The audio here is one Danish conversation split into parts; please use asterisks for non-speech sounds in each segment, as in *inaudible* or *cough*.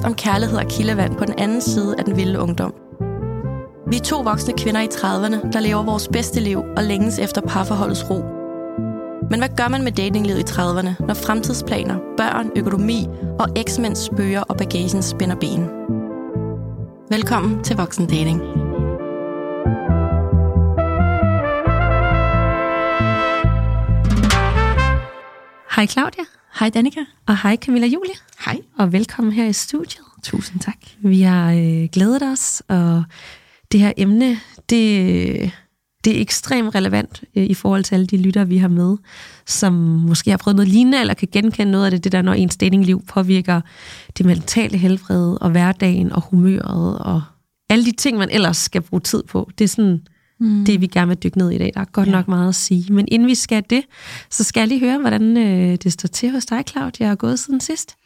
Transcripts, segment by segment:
Podcast om kærlighed og kildevand på den anden side af den vilde ungdom. Vi er to voksne kvinder i 30'erne, der lever vores bedste liv og længes efter parforholdets ro. Men hvad gør man med datinglivet i 30'erne, når fremtidsplaner, børn, økonomi og eksmænds spøger og bagagen spænder ben? Velkommen til Voksen Dating. Hej Claudia. Hej Danika. Og hej Camilla Julie. Hej. Og velkommen her i studiet. Tusind tak. Vi har øh, glædet os, og det her emne, det, det er ekstremt relevant øh, i forhold til alle de lyttere, vi har med, som måske har prøvet noget lignende, eller kan genkende noget af det, det der, når ens datingliv påvirker det mentale helbred, og hverdagen, og humøret, og alle de ting, man ellers skal bruge tid på. Det er sådan mm. det, vi gerne vil dykke ned i i dag. Der er godt ja. nok meget at sige. Men inden vi skal det, så skal jeg lige høre, hvordan øh, det står til hos dig, Claudia, er gået siden sidst.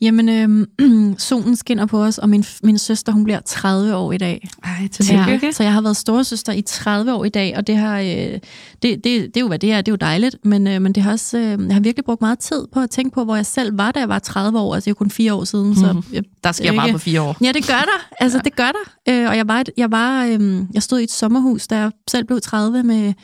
Jamen, øh, *clears throat* solen skinner på os, og min, min søster, hun bliver 30 år i dag. Ej, tillykke. Ja, så jeg har været storesøster i 30 år i dag, og det har, øh, det, det, det er jo, hvad det er, det er jo dejligt, men, øh, men det har også, øh, jeg har virkelig brugt meget tid på at tænke på, hvor jeg selv var, da jeg var 30 år, altså det er jo kun fire år siden. Så mm. jeg, der sker meget på fire år. Ja, det gør der, altså ja. det gør der, øh, og jeg var, jeg, var øh, jeg stod i et sommerhus, da jeg selv blev 30 med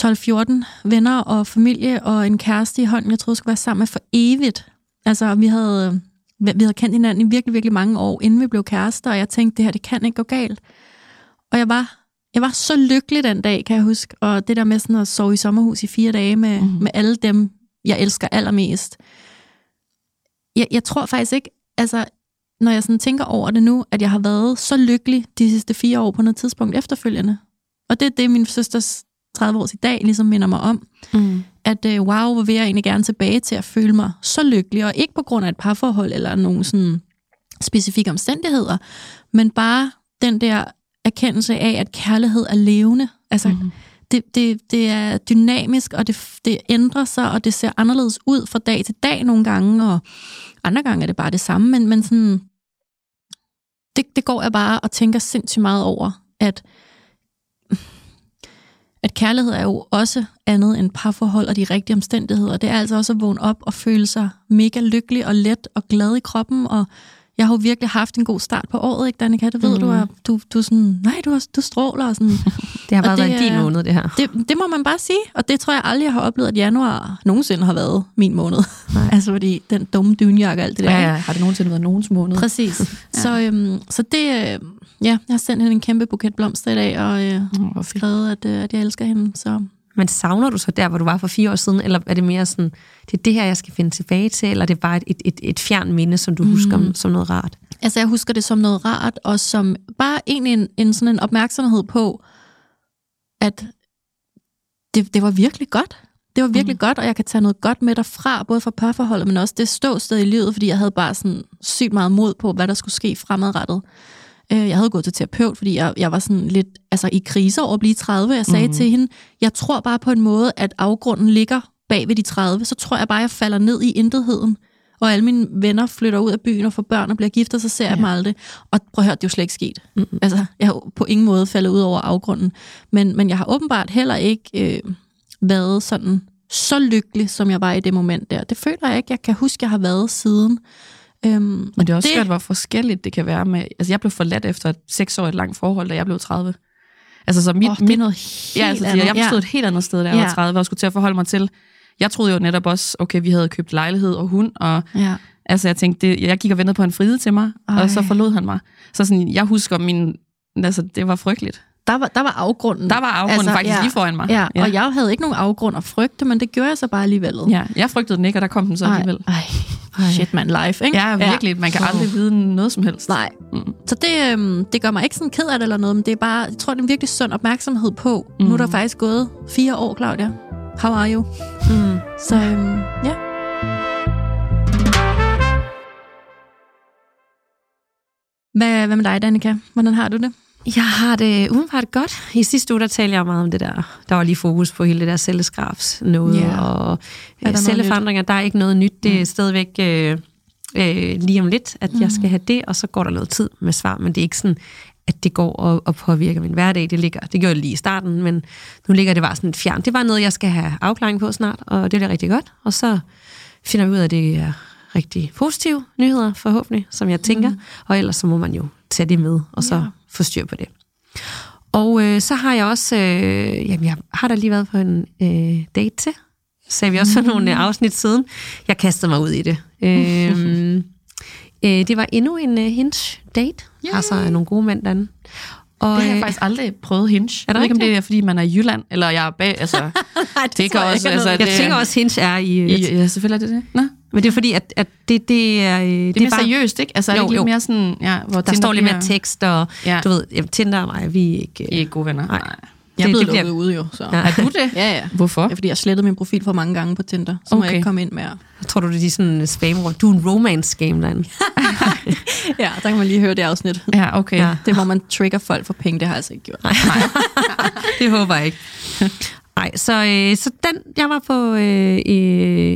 12-14 venner og familie og en kæreste i hånden, jeg troede skulle være sammen med for evigt. Altså, vi havde vi havde kendt hinanden i virkelig, virkelig mange år, inden vi blev kærester, og jeg tænkte, det her, det kan ikke gå galt. Og jeg var, jeg var så lykkelig den dag, kan jeg huske. Og det der med sådan at sove i sommerhus i fire dage med, mm. med alle dem, jeg elsker allermest. Jeg, jeg tror faktisk ikke, altså, når jeg sådan tænker over det nu, at jeg har været så lykkelig de sidste fire år på noget tidspunkt efterfølgende. Og det er det, min søsters 30 års i dag ligesom minder mig om. Mm at øh, wow, hvor vil jeg egentlig gerne tilbage til at føle mig så lykkelig, og ikke på grund af et parforhold eller nogle sådan specifikke omstændigheder, men bare den der erkendelse af, at kærlighed er levende. Altså, mm-hmm. det, det, det er dynamisk, og det, det ændrer sig, og det ser anderledes ud fra dag til dag nogle gange, og andre gange er det bare det samme, men, men sådan, det, det går jeg bare og tænker sindssygt meget over, at at kærlighed er jo også andet end parforhold og de rigtige omstændigheder. Det er altså også at vågne op og føle sig mega lykkelig og let og glad i kroppen. Og jeg har jo virkelig haft en god start på året, ikke Danika? Det ved mm. du, er, du, du er sådan, nej, du, er, du stråler. Og sådan. *laughs* det har bare været en din måned, det her. Det, det må man bare sige, og det tror jeg aldrig, jeg har oplevet, at januar nogensinde har været min måned. Nej. *laughs* altså fordi den dumme dynjakke og alt det der. Ja, ja. Har det nogensinde været nogens måned? Præcis. *laughs* ja. Så, øhm, så det, Ja, jeg har sendt hende en kæmpe buket blomster i dag, og øh, mm, skrevet, at, øh, at jeg elsker hende. Så. Men savner du så der, hvor du var for fire år siden, eller er det mere sådan, det er det her, jeg skal finde tilbage til, eller er det bare et, et, et, et fjern minde, som du mm. husker som noget rart? Altså, jeg husker det som noget rart, og som bare egentlig en, en sådan en opmærksomhed på, at det, det var virkelig godt. Det var virkelig mm. godt, og jeg kan tage noget godt med derfra, både fra parforholdet, men også det ståsted i livet, fordi jeg havde bare sådan sygt meget mod på, hvad der skulle ske fremadrettet. Øh, jeg havde gået til terapeut, fordi jeg, jeg var sådan lidt altså, i krise over at blive 30. Jeg sagde mm. til hende, jeg tror bare på en måde, at afgrunden ligger bag ved de 30. Så tror jeg bare, jeg falder ned i intetheden. Og alle mine venner flytter ud af byen og får børn og bliver gift, og så ser ja. jeg dem aldrig. Og prøv at høre, det er jo slet ikke sket. Mm. Altså, jeg har på ingen måde faldet ud over afgrunden. Men, men jeg har åbenbart heller ikke øh, været sådan så lykkelig, som jeg var i det moment der. Det føler jeg ikke, jeg kan huske, jeg har været siden. Øhm, Men det er også det, skørt, hvor forskelligt det kan være med... Altså, jeg blev forladt efter et seksårigt langt forhold, da jeg blev 30. Altså, så mit, oh, det er noget helt ja, altså, andet. Jeg stod ja. et helt andet sted, da jeg ja. var 30, og skulle til at forholde mig til... Jeg troede jo netop også, okay, vi havde købt lejlighed og hund, og ja. altså, jeg tænkte, det, jeg gik og ventede på en fride til mig, Ej. og så forlod han mig. Så sådan, jeg husker min... Altså, det var frygteligt der var, der var afgrunden. Der var afgrunden altså, faktisk ja, lige foran mig. Ja, ja, og jeg havde ikke nogen afgrund at frygte, men det gjorde jeg så bare alligevel. Ja, jeg frygtede den ikke, og der kom den så alligevel. Ej, ej. Shit, man, life, ikke? Ja, virkelig. Man kan oh. aldrig vide noget som helst. Nej. Mm. Så det, øhm, det gør mig ikke sådan ked af det eller noget, men det er bare, jeg tror, det er en virkelig sund opmærksomhed på. Mm. Nu er der faktisk gået fire år, Claudia. How are you? Mm. Så øhm, ja. Hvad, hvad med dig, Danika? Hvordan har du det? Jeg har det udenbart godt. I sidste uge, der talte jeg meget om det der. Der var lige fokus på hele det der celleskrabs noget, yeah. og øh, celleforandringer. Der er ikke noget nyt. Det er mm. stadigvæk øh, øh, lige om lidt, at mm. jeg skal have det, og så går der noget tid med svar. Men det er ikke sådan, at det går og, og påvirker min hverdag. Det, ligger, det gjorde det lige i starten, men nu ligger det bare sådan fjern. Det var noget, jeg skal have afklaring på snart, og det bliver rigtig godt. Og så finder vi ud af, at det er rigtig positive nyheder, forhåbentlig, som jeg tænker. Mm. Og ellers så må man jo tage det med, og så ja. Få styr på det. Og øh, så har jeg også, øh, jamen jeg har da lige været på en øh, date til, sagde vi også for nogle øh, afsnit siden. Jeg kastede mig ud i det. Øh, *laughs* øh, det var endnu en øh, hinge-date, yeah. altså nogle gode mænd derinde. Og, det har jeg øh, faktisk aldrig prøvet Hinge. Er jeg ved ikke, om det er, fordi man er i Jylland, eller jeg er bag... Altså, *laughs* Nej, det, det kan også, altså, jeg, det, jeg tænker også, Hinge er i... i ja, selvfølgelig er det det. Nå. Men det er fordi, at, at det, det er... Det er det mere bare, seriøst, ikke? Altså, jo, er det ikke mere sådan... Ja, hvor der står lidt mere tekst, og ja. du ved, Tinder og mig, vi er ikke... I er ikke gode venner. Nej. Nej. Jeg er blevet lukket ude jo. Så. Ja. Er du det? ja, ja. Hvorfor? Ja, fordi jeg slettede min profil for mange gange på Tinder, så okay. må jeg ikke komme ind mere. Jeg tror du, det er sådan spam -ord. Du er en derinde. *laughs* ja, der kan man lige høre det afsnit. Ja, okay. Ja. Det hvor man trigger folk for penge, det har jeg altså ikke gjort. Nej, *laughs* det håber jeg ikke. Nej, så, øh, så den, jeg var på øh,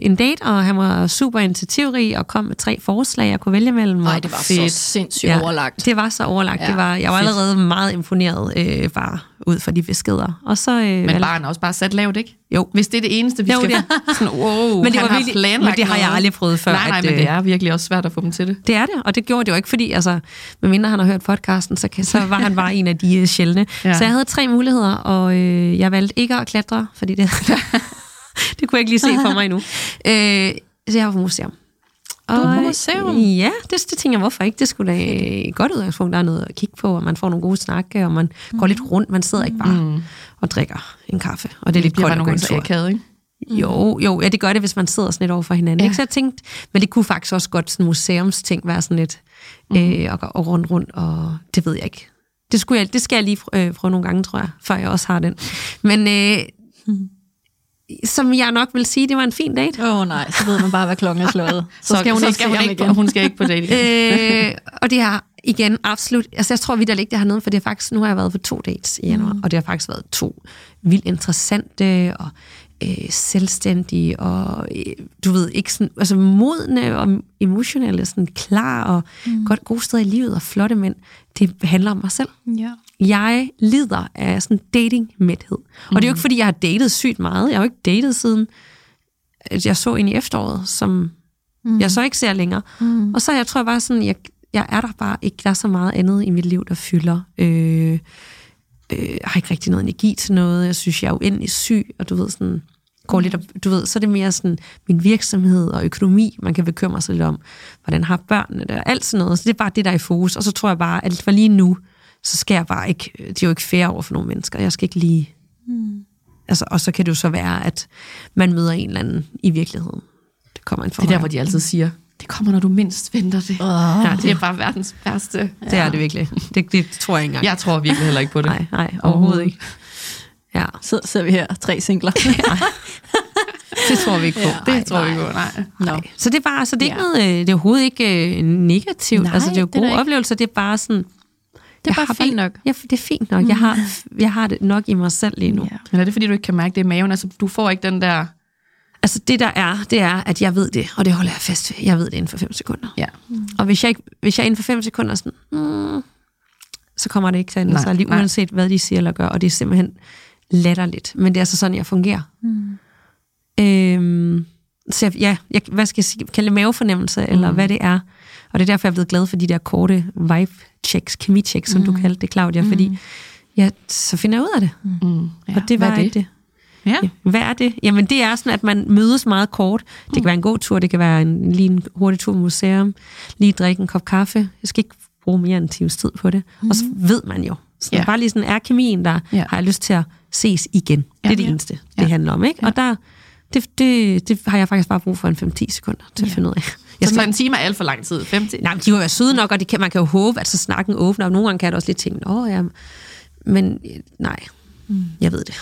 en date, og han var super initiativrig og kom med tre forslag, jeg kunne vælge mellem. Nej, det var fedt. så sindssygt ja, overlagt. Det var så overlagt. Ja, det var, jeg var fedt. allerede meget imponeret øh, bare ud fra de beskeder. Og så, øh, men bare også bare sat lavt, ikke? Jo. Hvis det er det eneste, vi jo, skal... Det *laughs* sådan, wow, men det, var virkelig, men det har jeg aldrig prøvet før. Nej, nej, at, men det øh, er virkelig også svært at få dem til det. Det er det, og det gjorde det jo ikke, fordi altså, medmindre han har hørt podcasten, så, kan, så var han bare en af de uh, sjældne. Ja. Så jeg havde tre muligheder, og øh, jeg valgte ikke at klatre, fordi det, *laughs* det kunne jeg ikke lige se for mig endnu. Øh, så jeg var på museum. Og, du er på museum? Ja, det, det tænker jeg, hvorfor ikke? Det skulle da et godt udgangspunkt. Der er noget at kigge på, og man får nogle gode snakke, og man mm. går lidt rundt. Man sidder ikke bare mm. og drikker en kaffe. Og det er lidt koldt at gå en tur. ikke? Jo, jo, ja, det gør det, hvis man sidder sådan lidt over for hinanden. Ja. Ikke? Så jeg tænkte, men det kunne faktisk også godt sådan museumsting være sådan lidt, mm. øh, og, og rundt rundt, og det ved jeg ikke. Det, skulle jeg, det skal jeg lige øh, prøve nogle gange, tror jeg, før jeg også har den. Men øh, mm som jeg nok vil sige, det var en fin date. Åh oh, nej, så ved man bare, hvad klokken er slået. *laughs* Så, så skal hun så ikke skal hun ikke, igen. Hun skal ikke på date igen. øh, og det har igen absolut, altså jeg tror vi der ligger det hernede, for det er faktisk, nu har jeg været på to dates i januar, mm. og det har faktisk været to vildt interessante og øh, selvstændige og øh, du ved ikke sådan, altså modne og emotionelle, sådan klar og mm. godt gode steder i livet og flotte mænd. Det handler om mig selv. Ja. Jeg lider af sådan dating-mæthed. Mm. Og det er jo ikke, fordi jeg har datet sygt meget. Jeg har jo ikke datet siden, jeg så ind i efteråret, som mm. jeg så ikke ser længere. Mm. Og så jeg tror jeg bare sådan, jeg, jeg er der bare ikke, der er så meget andet i mit liv, der fylder. Øh, øh, jeg har ikke rigtig noget energi til noget. Jeg synes, jeg er uendelig syg, og du ved sådan, går lidt, du ved, så er det mere sådan min virksomhed og økonomi, man kan bekymre sig lidt om. Hvordan har børnene det, alt sådan noget. Så det er bare det, der er i fokus. Og så tror jeg bare, at for lige nu, så skal jeg bare ikke, det er jo ikke fair over for nogle mennesker. Jeg skal ikke lige... Mm. Altså, og så kan det jo så være, at man møder en eller anden i virkeligheden. Det kommer en Det er der, hvor de altid siger, det kommer, når du mindst venter det. Oh. Ja, det er bare verdens værste. Det er det virkelig. Det, det tror jeg ikke engang. Jeg tror virkelig heller ikke på det. Nej, nej overhovedet ikke. Ja. Så ser vi her tre singler. *laughs* det tror vi ikke på. Ja, det tror vi ikke på, nej. nej. Så det er bare, så det er, ja. noget, øh, det er overhovedet ikke øh, negativt. Nej, altså, det er jo gode oplevelser. Det er bare sådan, det er bare fint nok. Ja, det er fint nok. Jeg har, mm. jeg har det nok i mig selv lige nu. Ja. Men er det, fordi du ikke kan mærke det i maven? Altså, du får ikke den der... Altså, det der er, det er, at jeg ved det, og det holder jeg fast ved. Jeg ved det inden for fem sekunder. Ja. Mm. Og hvis jeg, ikke, hvis jeg inden for fem sekunder er sådan, mm, så kommer det ikke til at ændre sig, lige uanset hvad de siger eller gør, og det er simpelthen latterligt. Men det er altså sådan, jeg fungerer. Mm. Øhm, så jeg, ja, jeg, hvad skal jeg sige, kalde det mavefornemmelse, mm. eller hvad det er. Og det er derfor, jeg er blevet glad for de der korte vibe-checks, kemi-checks, som mm. du kaldte det, Claudia, mm. fordi ja, så finder jeg ud af det. Mm. Ja. Og det var det? det. Ja. ja. Hvad er det? Jamen, det er sådan, at man mødes meget kort. Det kan være en god tur, det kan være en, lige en hurtig tur på museum, lige drikke en kop kaffe. Jeg skal ikke bruge mere end en times tid på det. Mm. Og så ved man jo. Så ja. bare lige sådan, er kemien der, ja. har jeg lyst til at ses igen. Ja. Det er det eneste, det ja. handler om. ikke? Ja. Og der, det, det, det har jeg faktisk bare brug for en 5-10 sekunder til ja. at finde ud af. Jeg skal... Så en time er alt for lang tid? 50? Nej, de var jo søde nok, og de kan, man kan jo håbe, at så snakken åbner, og nogle gange kan jeg også lidt tænke, åh ja, men nej, mm. jeg ved det.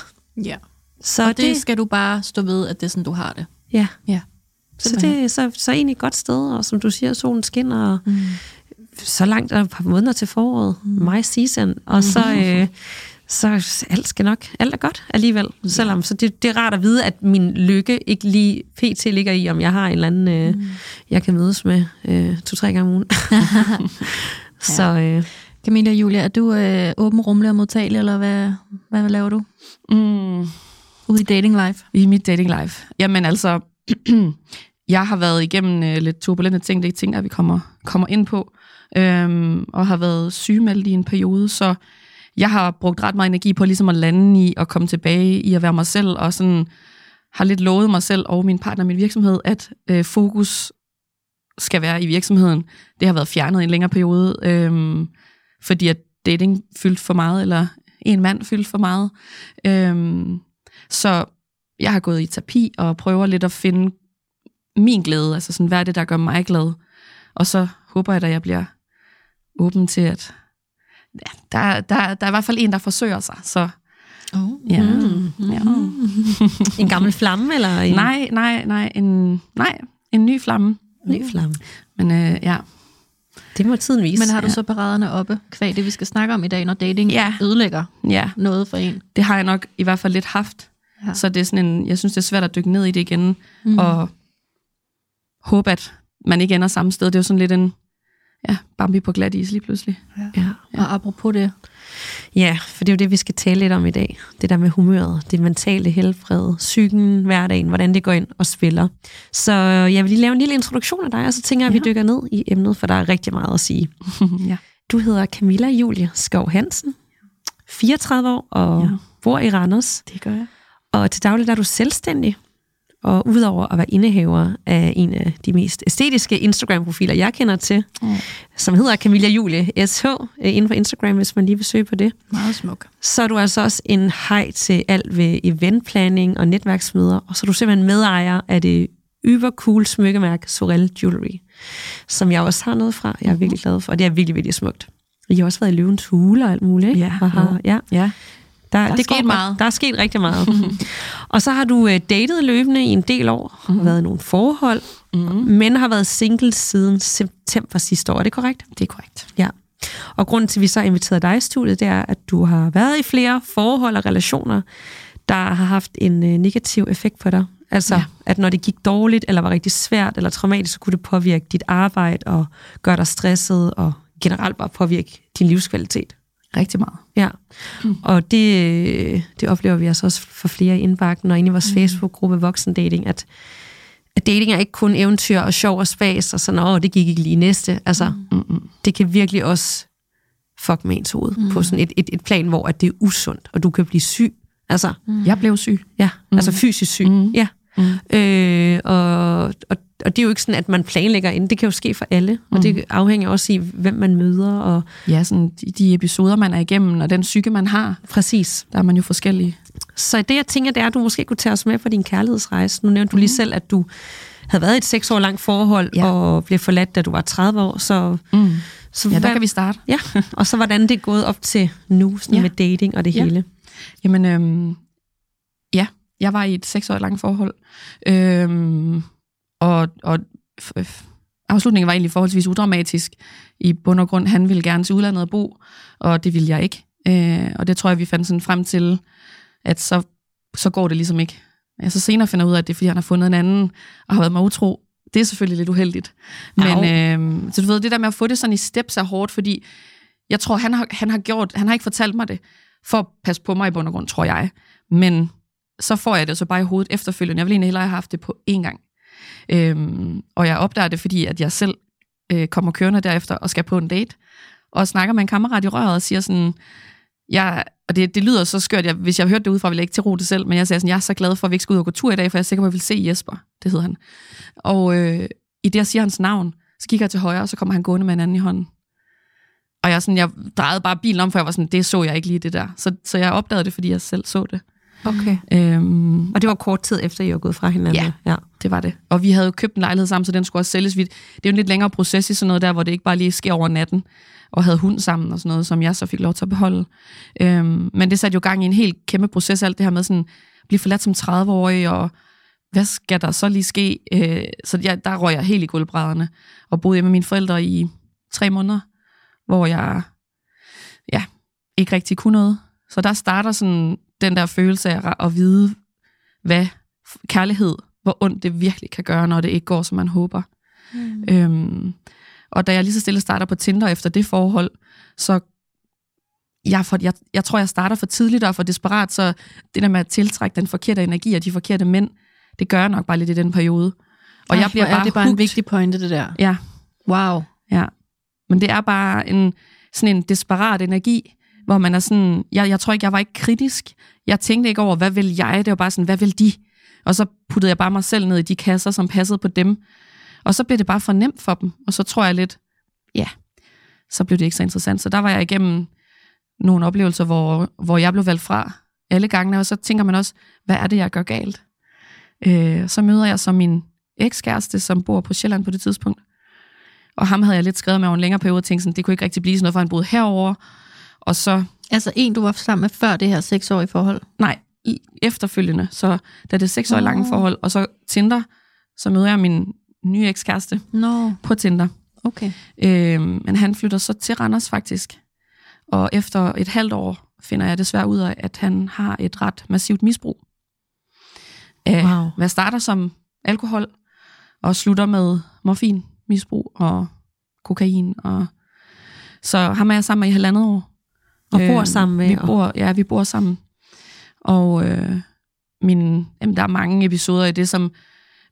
Ja. Så og det, det skal du bare stå ved, at det er sådan, du har det. Ja. ja. Så det er så, så egentlig et godt sted, og som du siger, solen skinner, og mm. så langt er et par måneder til foråret, mm. my season, og så... Øh, så alt skal nok, alt er godt alligevel. Ja. Selvom, så det, det er rart at vide, at min lykke ikke lige pt. ligger i, om jeg har en eller anden, øh, mm. jeg kan mødes med øh, to-tre gange om ugen. *laughs* *laughs* så, øh, Camilla og Julia, er du øh, åben, rummelig og modtagelig, eller hvad, hvad laver du? Mm. Ude i dating life? I mit dating life? Jamen altså, *clears throat* jeg har været igennem øh, lidt turbulente ting, det er ting, der vi kommer, kommer ind på, øhm, og har været sygemeldt i en periode, så jeg har brugt ret meget energi på ligesom at lande i og komme tilbage i at være mig selv, og sådan har lidt lovet mig selv og min partner og min virksomhed, at øh, fokus skal være i virksomheden. Det har været fjernet i en længere periode, øh, fordi at dating fyldt for meget, eller en mand fyldt for meget. Øh, så jeg har gået i terapi og prøver lidt at finde min glæde, altså sådan, hvad er det, der gør mig glad? Og så håber jeg, at jeg bliver åben til, at ja, der, der, der er i hvert fald en, der forsøger sig, så Oh. ja. Mm. ja. *laughs* En gammel flamme, eller en Nej, nej, nej, en, nej, en ny flamme. ny flamme? Men øh, ja, Det må tiden vise. Men har du så paraderne oppe, kvæg det, vi skal snakke om i dag, når dating Ja. ødelægger ja, noget for en? det har jeg nok i hvert fald lidt haft. Ja. Ja. Så det er sådan en, jeg synes, det er svært at dykke ned i det igen, mm. og håbe, at man ikke ender samme sted. Det er jo sådan lidt en, ja, Bambi på glat is lige pludselig. Ja. Og apropos det, ja, for det er jo det, vi skal tale lidt om i dag. Det der med humøret, det mentale helbred, psyken, hverdagen, hvordan det går ind og spiller. Så jeg vil lige lave en lille introduktion af dig, og så tænker jeg, at vi dykker ned i emnet, for der er rigtig meget at sige. *laughs* ja. Du hedder Camilla Julie Skov Hansen, 34 år og ja. Ja. bor i Randers. Det gør jeg. Og til daglig er du selvstændig. Og udover at være indehaver af en af de mest æstetiske Instagram-profiler, jeg kender til, Mm. som hedder Camilla Julie SH, øh, inden for Instagram, hvis man lige vil søge på det, meget smuk. så er du altså også en hej til alt ved eventplanning og netværksmøder, og så er du simpelthen medejer af det yber cool smykkemærke Sorel Jewelry, som jeg også har noget fra. Jeg er virkelig glad for, og det er virkelig, virkelig smukt. I har også været i løvens hule og alt muligt, ikke? Ja, jo. ja. Ja. Der, er det sket meget. Der er sket rigtig meget. *laughs* og så har du øh, datet løbende i en del år, mm. været i nogle forhold, mm. men har været single siden september sidste år. Er det korrekt? Det er korrekt. Ja. Og grunden til, at vi så har inviteret dig i studiet, det er, at du har været i flere forhold og relationer, der har haft en øh, negativ effekt på dig. Altså. Ja. at når det gik dårligt, eller var rigtig svært, eller traumatisk, så kunne det påvirke dit arbejde, og gøre dig stresset, og generelt bare påvirke din livskvalitet. Rigtig meget. Ja, mm. og det, øh, det oplever vi altså også for flere i indbakken, og inde i vores mm. Facebook-gruppe Voksendating, at, at dating er ikke kun eventyr og sjov og spas, og sådan, åh, det gik ikke lige næste. Altså, Mm-mm. det kan virkelig også fuck med ens hoved, mm. på sådan et, et, et plan, hvor at det er usundt, og du kan blive syg. Altså, Mm. Jeg blev syg. ja, mm. altså fysisk syg. Mm. Ja. Mm. Øh, og, og, og det er jo ikke sådan, at man planlægger ind. Det kan jo ske for alle, og det afhænger også i, hvem man møder, og Ja, sådan de, de episoder, man er igennem, og den psyke, man har, præcis. der er man jo forskellige. Så det, jeg tænker, det er, at du måske kunne tage os med på din kærlighedsrejse. Nu nævnte du lige selv, at du havde været i et seks år langt forhold, ja. Og blev forladt, da du var 30 år. Så, Mm. så Ja, der hvad- kan vi starte. Ja, og så hvordan det er gået op til nu, sådan. Ja. med dating og det Ja. hele. Jamen, øhm, ja, jeg var i et seks år langt forhold. Øhm, og og afslutningen var egentlig forholdsvis udramatisk. I bund og grund, han ville gerne til udlandet og bo, og det ville jeg ikke. Øh, og det tror jeg, vi fandt sådan frem til, at så, så går det ligesom ikke. Jeg så senere finder ud af, at det er, fordi han har fundet en anden, og har været mig utro. Det er selvfølgelig lidt uheldigt. Men øh, så du ved, det der med at få det sådan i steps er hårdt, fordi jeg tror, han har, han har gjort, han har ikke fortalt mig det, for at passe på mig i bund og grund, tror jeg. Men så får jeg det så bare i hovedet efterfølgende. Jeg ville egentlig hellere have haft det på én gang. Øhm, og jeg opdager det, fordi at jeg selv øh, kommer kørende derefter og skal på en date, og snakker med en kammerat i røret og siger sådan, jeg, og det, det lyder så skørt, jeg, hvis jeg hørte det udefra, ville jeg ikke til ro det selv, men jeg sagde sådan, jeg er så glad for, at vi ikke skal ud og gå tur i dag, for jeg er sikker på, at jeg vil se Jesper, det hedder han. Og øh, i det, jeg siger hans navn, så kigger jeg til højre, og så kommer han gående med en anden i hånden. Og jeg, sådan, jeg drejede bare bilen om, for jeg var sådan, det så jeg ikke lige det der. Så, så jeg opdagede det, fordi jeg selv så det. Okay. Øhm, Og det var kort tid efter, I var gået fra hinanden? Ja. ja. det var det. Og vi havde jo købt en lejlighed sammen, så den skulle også sælges. Vi, det er jo en lidt længere proces i sådan noget der, hvor det ikke bare lige sker over natten, og havde hund sammen og sådan noget, som jeg så fik lov til at beholde. Øhm, men det satte jo gang i en helt kæmpe proces, alt det her med sådan, at blive forladt som 30-årig, og hvad skal der så lige ske? Øh, så jeg, der røg jeg helt i gulvbrædderne, og boede hjemme med mine forældre i tre måneder, hvor jeg ja, ikke rigtig kunne noget. Så der starter sådan den der følelse af at vide, hvad kærlighed, hvor ondt det virkelig kan gøre, når det ikke går, som man håber. Mm. Øhm, og da jeg lige så stille starter på Tinder efter det forhold, så jeg, for, jeg, jeg tror, jeg starter for tidligt og for desperat, så det der med at tiltrække den forkerte energi og de forkerte mænd, det gør jeg nok bare lidt i den periode. Og Ej, jeg bliver bare det er bare hugt. en vigtig pointe, det der. Ja. Wow. Ja. Men det er bare en, sådan en desperat energi, hvor man er sådan, jeg, jeg tror ikke, jeg var ikke kritisk. Jeg tænkte ikke over, hvad vil jeg? Det var bare sådan, hvad vil de? Og så puttede jeg bare mig selv ned i de kasser, som passede på dem. Og så blev det bare for nemt for dem. Og så tror jeg lidt, ja, så blev det ikke så interessant. Så der var jeg igennem nogle oplevelser, hvor, hvor jeg blev valgt fra alle gangene, og så tænker man også, hvad er det, jeg gør galt? Øh, så møder jeg så min ekskæreste, som bor på Sjælland på det tidspunkt. Og ham havde jeg lidt skrevet med over en længere periode, og tænkte sådan, det kunne ikke rigtig blive sådan noget, for han boede herover. Og så... Altså en, du var sammen med før det her seksårige forhold? Nej, efterfølgende. Så da det er seksårige oh. lange forhold, og så Tinder, så møder jeg min nye ekskæreste no. på Tinder. Okay. Øh, men han flytter så til Randers faktisk. Og efter et halvt år finder jeg desværre ud af, at han har et ret massivt misbrug. Af, wow. Hvad starter som alkohol, og slutter med morfin, misbrug og kokain. Og så ham er jeg sammen med i halvandet år. Og bor øh, sammen med? Vi bor, ja, vi bor sammen. Og øh, min, jamen, der er mange episoder i det, som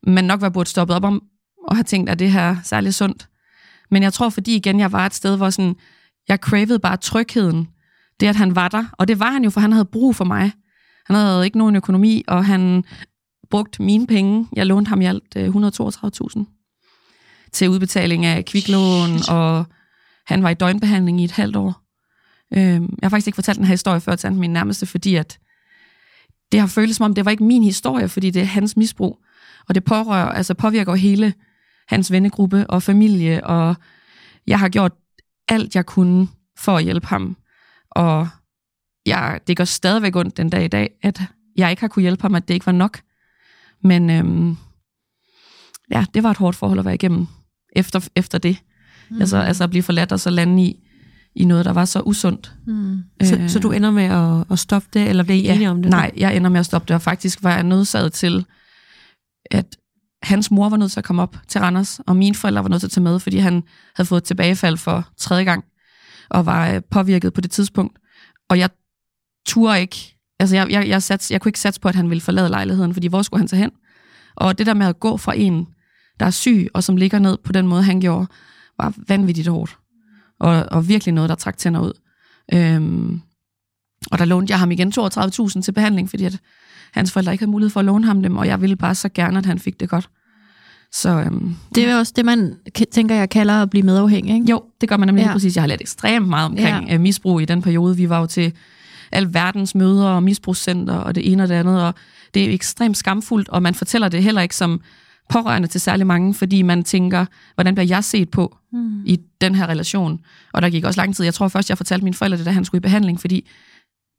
man nok var burde stoppet op om, og have tænkt, at det her særligt sundt. Men jeg tror, fordi igen, jeg var et sted, hvor sådan, jeg cravede bare trygheden. Det, at han var der. Og det var han jo, for han havde brug for mig. Han havde ikke nogen økonomi, og han brugte mine penge. Jeg lånte ham i alt 132.000 øh, til udbetaling af kviklån, og han var i døgnbehandling i et halvt år. Øhm, jeg har faktisk ikke fortalt den her historie før til min nærmeste, fordi at det har føltes som om, det var ikke min historie, fordi det er hans misbrug. Og det pårører, altså påvirker hele hans vennegruppe og familie, og jeg har gjort alt, jeg kunne for at hjælpe ham. Og jeg, det går stadigvæk ondt den dag i dag, at jeg ikke har kunne hjælpe ham, at det ikke var nok. Men øhm, ja, det var et hårdt forhold at være igennem efter, efter det. Mm. Altså, altså at blive forladt og så lande i, i noget, der var så usundt. Mm. Så, øh, så du ender med at, at stoppe det, eller bliver I ja, enige om det? Nej, jeg ender med at stoppe det, og faktisk var jeg nødsaget til, at hans mor var nødt til at komme op til Randers, og mine forældre var nødt til at tage med, fordi han havde fået tilbagefald for tredje gang, og var øh, påvirket på det tidspunkt. Og jeg turde ikke, altså jeg, jeg, jeg, sats, jeg kunne ikke satse på, at han ville forlade lejligheden, fordi hvor skulle han tage hen? Og det der med at gå fra en, der er syg, og som ligger ned på den måde, han gjorde, var vanvittigt hårdt. Og, og virkelig noget, der trak tænder ud. Øhm, og der lånte jeg ham igen 32.000 til behandling, fordi at hans forældre ikke havde mulighed for at låne ham dem, og jeg ville bare så gerne, at han fik det godt. Så, øhm, det er også det, man tænker, jeg kalder at blive medafhængig, ikke? Jo, det gør man nemlig ja. præcis. Jeg har lært ekstremt meget omkring ja. Øh, misbrug i den periode. Vi var jo til al verdens møder og misbrugscenter og det ene og det andet, og det er ekstremt skamfuldt, og man fortæller det heller ikke som pårørende til særlig mange, fordi man tænker, hvordan bliver jeg set på mm. i den her relation? Og der gik også lang tid. Jeg tror først, jeg fortalte mine forældre det, da han skulle i behandling, fordi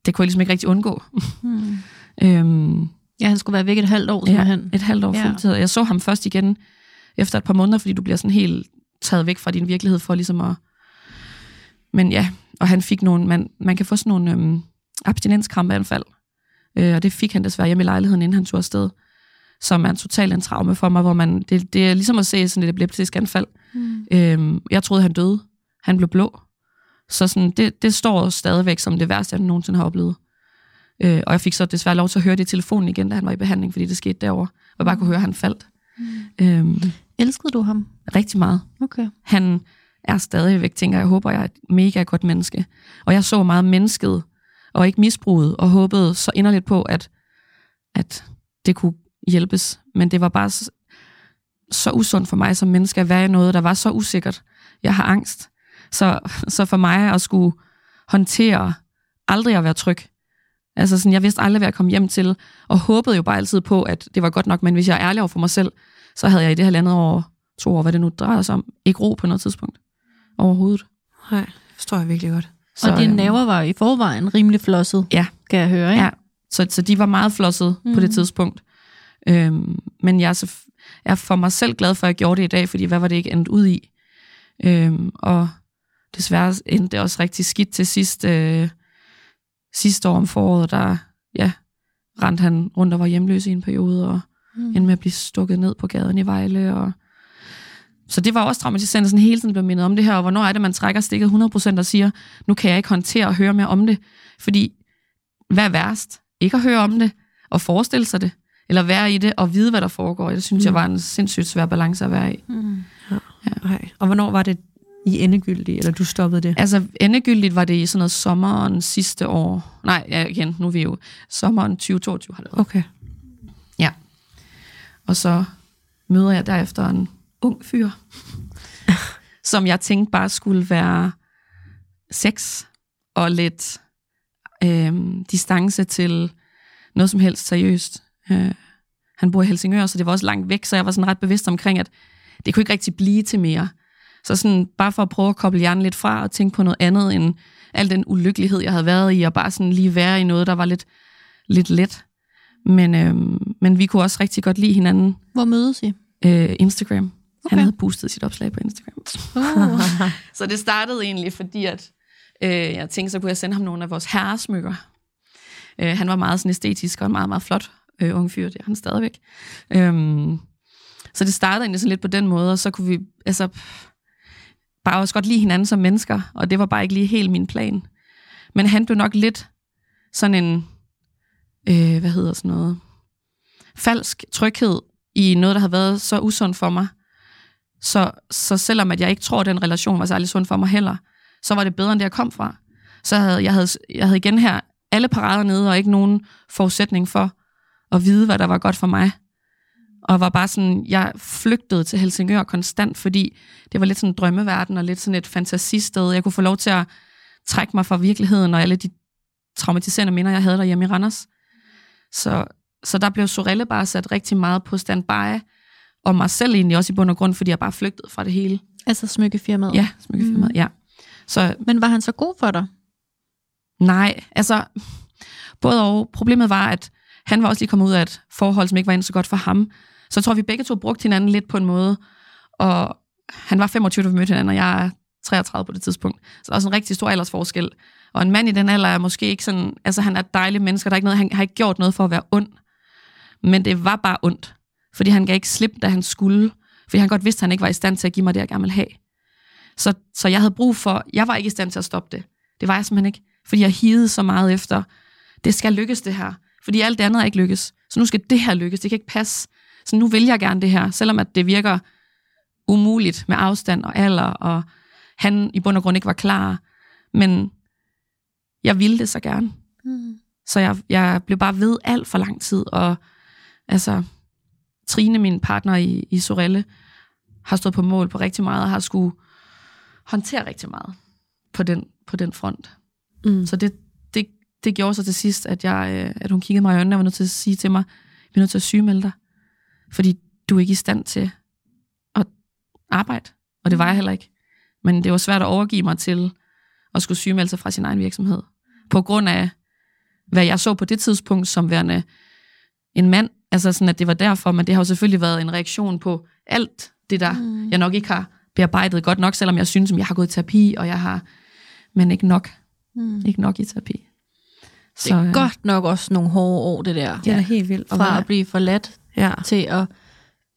det kunne jeg ligesom ikke rigtig undgå. Mm. *laughs* øhm, ja, han skulle være væk et halvt år, ja, han. et halvt år ja. fuldtid. Jeg så ham først igen efter et par måneder, fordi du bliver sådan helt taget væk fra din virkelighed for ligesom at... Men ja, og han fik nogle... Man, man kan få sådan nogle øhm, abstinenskrampeanfald, øh, og det fik han desværre hjemme i lejligheden, inden han tog afsted som er en total en traume for mig, hvor man, det, det er ligesom at se sådan et epileptisk anfald. Mm. Øhm, jeg troede, han døde. Han blev blå. Så sådan, det, det står stadigvæk som det værste, jeg nogensinde har oplevet. Øh, og jeg fik så desværre lov til at høre det i telefonen igen, da han var i behandling, fordi det skete derovre. Og jeg bare kunne høre, at han faldt. Mm. Øhm, Elskede du ham? Rigtig meget. Okay. Han er stadigvæk, tænker jeg, håber, jeg er et mega godt menneske. Og jeg så meget mennesket, og ikke misbruget, og håbede så inderligt på, at, at det kunne hjælpes. Men det var bare så, så usundt for mig som menneske at være i noget, der var så usikkert. Jeg har angst. Så, så for mig at skulle håndtere aldrig at være tryg. Altså sådan, jeg vidste aldrig, hvad jeg kom hjem til, og håbede jo bare altid på, at det var godt nok, men hvis jeg er ærlig over for mig selv, så havde jeg i det her landet år, to år, hvad det nu drejer sig om, ikke ro på noget tidspunkt overhovedet. Nej, det forstår jeg virkelig godt. Så, og dine øhm, naver var i forvejen rimelig flosset, ja. kan jeg høre, ikke? Ja, så, så de var meget flosset mm. på det mhm. tidspunkt. Øhm, men jeg er, så, jeg er for mig selv glad for, at jeg gjorde det i dag, fordi hvad var det ikke endt ud i? Øhm, og desværre endte det også rigtig skidt til sidst, øh, sidste år om foråret, der ja, rendte han rundt og var hjemløs i en periode, og mm. endte med at blive stukket ned på gaden i Vejle. Og... Så det var også traumatiserende, sådan hele tiden blev mindet om det her, og hvornår er det, man trækker stikket 100% og siger, nu kan jeg ikke håndtere at høre mere om det, fordi hvad er værst? Ikke at høre om det, og forestille sig det, eller være i det, og vide, hvad der foregår. Det synes mm. jeg var en sindssygt svær balance at være i. Mm. Ja. Okay. Og hvornår var det i endegyldigt, eller du stoppede det? Altså, endegyldigt var det i sådan noget sommeren sidste år. Nej, ja, igen, nu er vi jo sommeren 2022 har det været. Okay. Ja. Og så møder jeg derefter en ung fyr, *laughs* som jeg tænkte bare skulle være sex og lidt øh, distance til noget som helst seriøst. Øh, han bor i Helsingør, så det var også langt væk, så jeg var sådan ret bevidst omkring, at det kunne ikke rigtig blive til mere. Så sådan, bare for at prøve at koble hjernen lidt fra og tænke på noget andet end al den ulykkelighed, jeg havde været i, og bare sådan lige være i noget, der var lidt, lidt let. Men, øh, men vi kunne også rigtig godt lide hinanden. Hvor mødes I? Øh, Instagram. Okay. Han havde boostet sit opslag på Instagram. Uh. *laughs* så det startede egentlig, fordi at, øh, jeg tænkte, så kunne jeg sende ham nogle af vores herresmykker. Øh, han var meget sådan æstetisk og meget, meget flot øh, ung fyr. Det er han stadigvæk. Øhm, så det startede egentlig sådan lidt på den måde, og så kunne vi altså, bare også godt lide hinanden som mennesker, og det var bare ikke lige helt min plan. Men han blev nok lidt sådan en, øh, hvad hedder sådan noget, falsk tryghed i noget, der har været så usundt for mig. Så, så selvom at jeg ikke tror, at den relation var særlig sund for mig heller, så var det bedre, end det jeg kom fra. Så havde jeg havde, jeg havde igen her alle parader nede, og ikke nogen forudsætning for at vide, hvad der var godt for mig. Og var bare sådan, jeg flygtede til Helsingør konstant, fordi det var lidt sådan en drømmeverden, og lidt sådan et fantasisted. Jeg kunne få lov til at trække mig fra virkeligheden, og alle de traumatiserende minder, jeg havde derhjemme i Randers. Så, så der blev Sorelle bare sat rigtig meget på standby, og mig selv egentlig også i bund og grund, fordi jeg bare flygtede fra det hele. Altså smykkefirmaet? Ja, smykkefirmaet, mm. ja. Så, Men var han så god for dig? Nej, altså, både og. Problemet var, at han var også lige kommet ud af et forhold, som ikke var så godt for ham. Så jeg tror, vi begge to brugte hinanden lidt på en måde. Og han var 25, da vi mødte hinanden, og jeg er 33 på det tidspunkt. Så der er også en rigtig stor aldersforskel. Og en mand i den alder er måske ikke sådan... Altså, han er et dejligt menneske, der er ikke noget, han har ikke gjort noget for at være ond. Men det var bare ondt. Fordi han gav ikke slip, da han skulle. Fordi han godt vidste, at han ikke var i stand til at give mig det, jeg gerne ville have. Så, så jeg havde brug for... Jeg var ikke i stand til at stoppe det. Det var jeg simpelthen ikke. Fordi jeg hidede så meget efter, det skal lykkes det her. Fordi alt det andet er ikke lykkes. Så nu skal det her lykkes. Det kan ikke passe. Så nu vil jeg gerne det her, selvom at det virker umuligt med afstand og alder, og han i bund og grund ikke var klar. Men jeg ville det så gerne. Mm. Så jeg, jeg blev bare ved alt for lang tid, og altså, Trine, min partner i, i Sorelle, har stået på mål på rigtig meget, og har skulle håndtere rigtig meget på den, på den front. Mm. Så det, det, gjorde så til sidst, at, jeg, øh, at hun kiggede mig i øjnene og var nødt til at sige til mig, vi er nødt til at sygemelde dig, fordi du er ikke i stand til at arbejde. Og det var jeg heller ikke. Men det var svært at overgive mig til at skulle sygemelde sig fra sin egen virksomhed. På grund af, hvad jeg så på det tidspunkt som værende en mand. Altså sådan, at det var derfor, men det har jo selvfølgelig været en reaktion på alt det, der mm. jeg nok ikke har bearbejdet godt nok, selvom jeg synes, at jeg har gået i terapi, og jeg har, men ikke nok. Mm. Ikke nok i terapi. Så, det er øh, godt nok også nogle hårde år, det der. Det er helt vildt. Fra at blive forladt ja. til at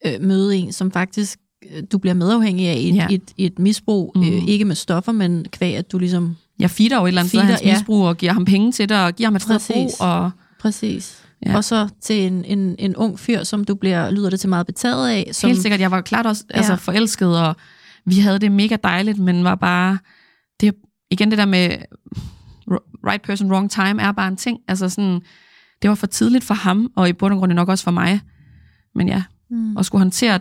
øh, møde en, som faktisk øh, du bliver medafhængig af et, ja. et, et misbrug, mm. øh, ikke med stoffer, men kvæg, at du ligesom... Jeg feeder jo et eller andet sted hans ja. misbrug, og giver ham penge til det, og giver ham et sted brug, og... Præcis. Ja. Og så til en, en, en ung fyr, som du bliver, lyder det til meget betaget af. Som, Helt sikkert, jeg var klart også altså, ja. forelsket, og vi havde det mega dejligt, men var bare... Det, igen det der med right person, wrong time, er bare en ting. Altså sådan, det var for tidligt for ham, og i bund og grund nok også for mig. Men ja, mm. at skulle håndtere,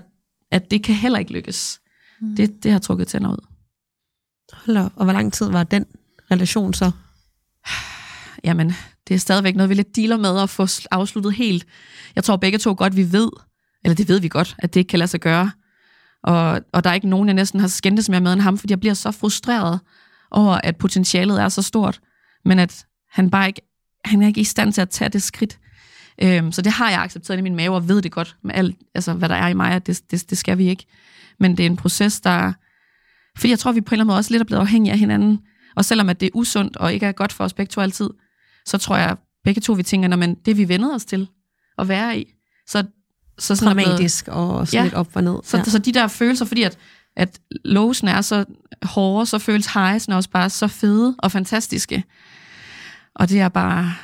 at det kan heller ikke lykkes, mm. det, det har trukket tænder ud. Hold op. Og hvor lang tid var den relation så? Jamen, det er stadigvæk noget, vi lidt dealer med at få afsluttet helt. Jeg tror begge to godt, vi ved, eller det ved vi godt, at det ikke kan lade sig gøre. Og, og der er ikke nogen, jeg næsten har skændtes mere med end ham, fordi jeg bliver så frustreret over, at potentialet er så stort, men at han bare ikke, han er ikke i stand til at tage det skridt. Øhm, så det har jeg accepteret i min mave, og ved det godt med alt, altså, hvad der er i mig, at det, det, det skal vi ikke. Men det er en proces, der... Fordi jeg tror, vi på en eller anden måde også lidt er blevet afhængige af hinanden. Og selvom at det er usundt og ikke er godt for os begge to altid, så tror jeg begge to, vi tænker, men det vi vendet os til at være i. Så, så sådan Dramatisk blevet, og sådan ja, lidt op og ned. Så, ja. så de der følelser, fordi at, at låsen er så hårde, så føles highsene også bare så fede og fantastiske. Og det er bare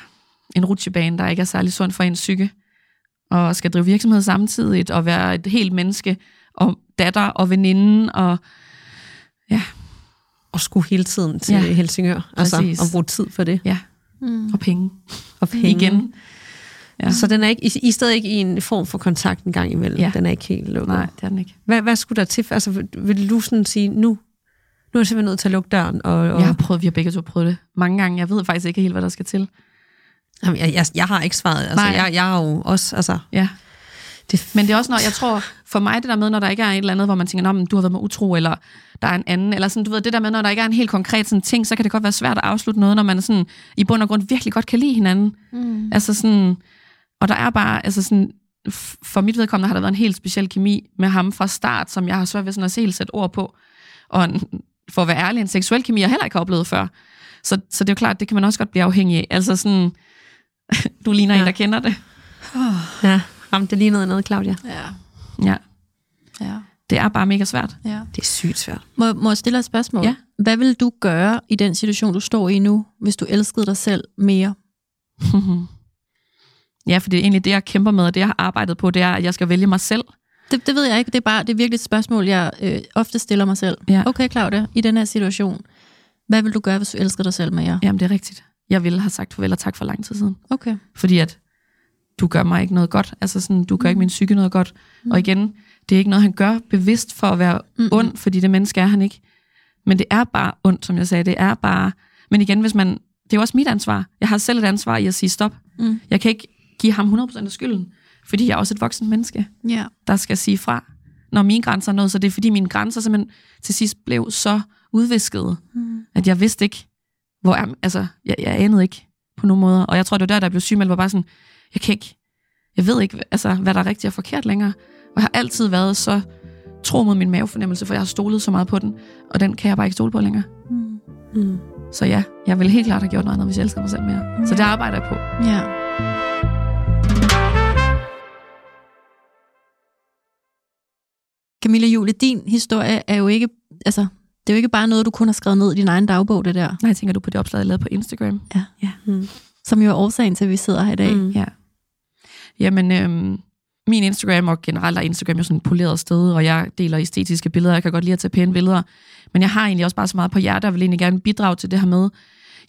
en rutsjebane, der ikke er særlig sund for en psyke. og skal drive virksomhed samtidig, og være et helt menneske, og datter og veninde, og ja. Og skulle hele tiden til ja. Helsingør, altså, og bruge tid for det. Ja, mm. og penge. Og penge. Igen. Ja. Så den er ikke, I, I er stadig ikke i en form for kontakt en gang imellem? Ja. Den er ikke helt lukket? Nej, det er den ikke. Hvad, hvad skulle der til? Altså, vil, vil du sådan sige, nu, nu er jeg simpelthen nødt til at lukke døren? Og, og... Jeg har prøvet, vi har begge to prøvet det mange gange. Jeg ved faktisk ikke helt, hvad der skal til. Jamen, jeg, jeg, jeg har ikke svaret. Altså, Nej. jeg, jeg har jo også... Altså, ja. Det, men det er også, når jeg tror, for mig det der med, når der ikke er et eller andet, hvor man tænker, du har været med utro, eller der er en anden, eller sådan, du ved, det der med, når der ikke er en helt konkret sådan ting, så kan det godt være svært at afslutte noget, når man sådan, i bund og grund virkelig godt kan lide hinanden. Mm. Altså sådan, og der er bare, altså sådan, for mit vedkommende har der været en helt speciel kemi med ham fra start, som jeg har svært ved sådan at helt sætte ord på. Og en, for at være ærlig, en seksuel kemi, jeg heller ikke har oplevet før. Så, så det er jo klart, det kan man også godt blive afhængig af. Altså sådan, *laughs* du ligner ja. en, der kender det. Oh. Ja, Jamen, det lignede noget, Claudia. Ja. Ja. ja. Det er bare mega svært. Ja. Det er sygt svært. Må, må jeg stille et spørgsmål? Ja. Hvad vil du gøre i den situation, du står i nu, hvis du elskede dig selv mere? *laughs* Ja, for det er egentlig det, jeg kæmper med, og det, jeg har arbejdet på, det er, at jeg skal vælge mig selv. Det, det ved jeg ikke. Det er, bare, det er virkelig et spørgsmål, jeg øh, ofte stiller mig selv. Ja. Okay, Claudia, i den her situation, hvad vil du gøre, hvis du elsker dig selv mere? Jamen, det er rigtigt. Jeg ville have sagt farvel og tak for lang tid siden. Okay. Fordi at du gør mig ikke noget godt. Altså sådan, du gør mm. ikke min psyke noget godt. Mm. Og igen, det er ikke noget, han gør bevidst for at være mm. ond, fordi det menneske er han ikke. Men det er bare ondt, som jeg sagde. Det er bare... Men igen, hvis man... Det er jo også mit ansvar. Jeg har selv et ansvar i at sige stop. Mm. Jeg kan ikke give ham 100% af skylden, fordi jeg er også et voksen menneske, yeah. der skal sige fra, når mine grænser er nået. Så det er fordi mine grænser simpelthen til sidst blev så udvisket, mm. at jeg vidste ikke, hvor jeg, altså, jeg, jeg anede ikke på nogen måder. Og jeg tror, det var der, der blev sygemeldt, var bare sådan, jeg kan ikke, jeg ved ikke, altså, hvad der er rigtigt og forkert længere. Og jeg har altid været så tro mod min mavefornemmelse, for jeg har stolet så meget på den, og den kan jeg bare ikke stole på længere. Mm. Mm. Så ja, jeg ville helt klart have gjort noget andet, hvis jeg elsker mig selv mere. Mm. Så det arbejder jeg på. Ja. Camilla Julie, din historie er jo ikke, altså, det er jo ikke bare noget, du kun har skrevet ned i din egen dagbog, det der. Nej, tænker du på det opslag, jeg lavede på Instagram? Ja. ja. Mm. Som jo er årsagen til, at vi sidder her i dag. Mm. Ja. Jamen, øhm, min Instagram, og generelt er Instagram jo sådan et poleret sted, og jeg deler æstetiske billeder, jeg kan godt lide at tage pæne billeder, men jeg har egentlig også bare så meget på hjertet, og vil egentlig gerne bidrage til det her med,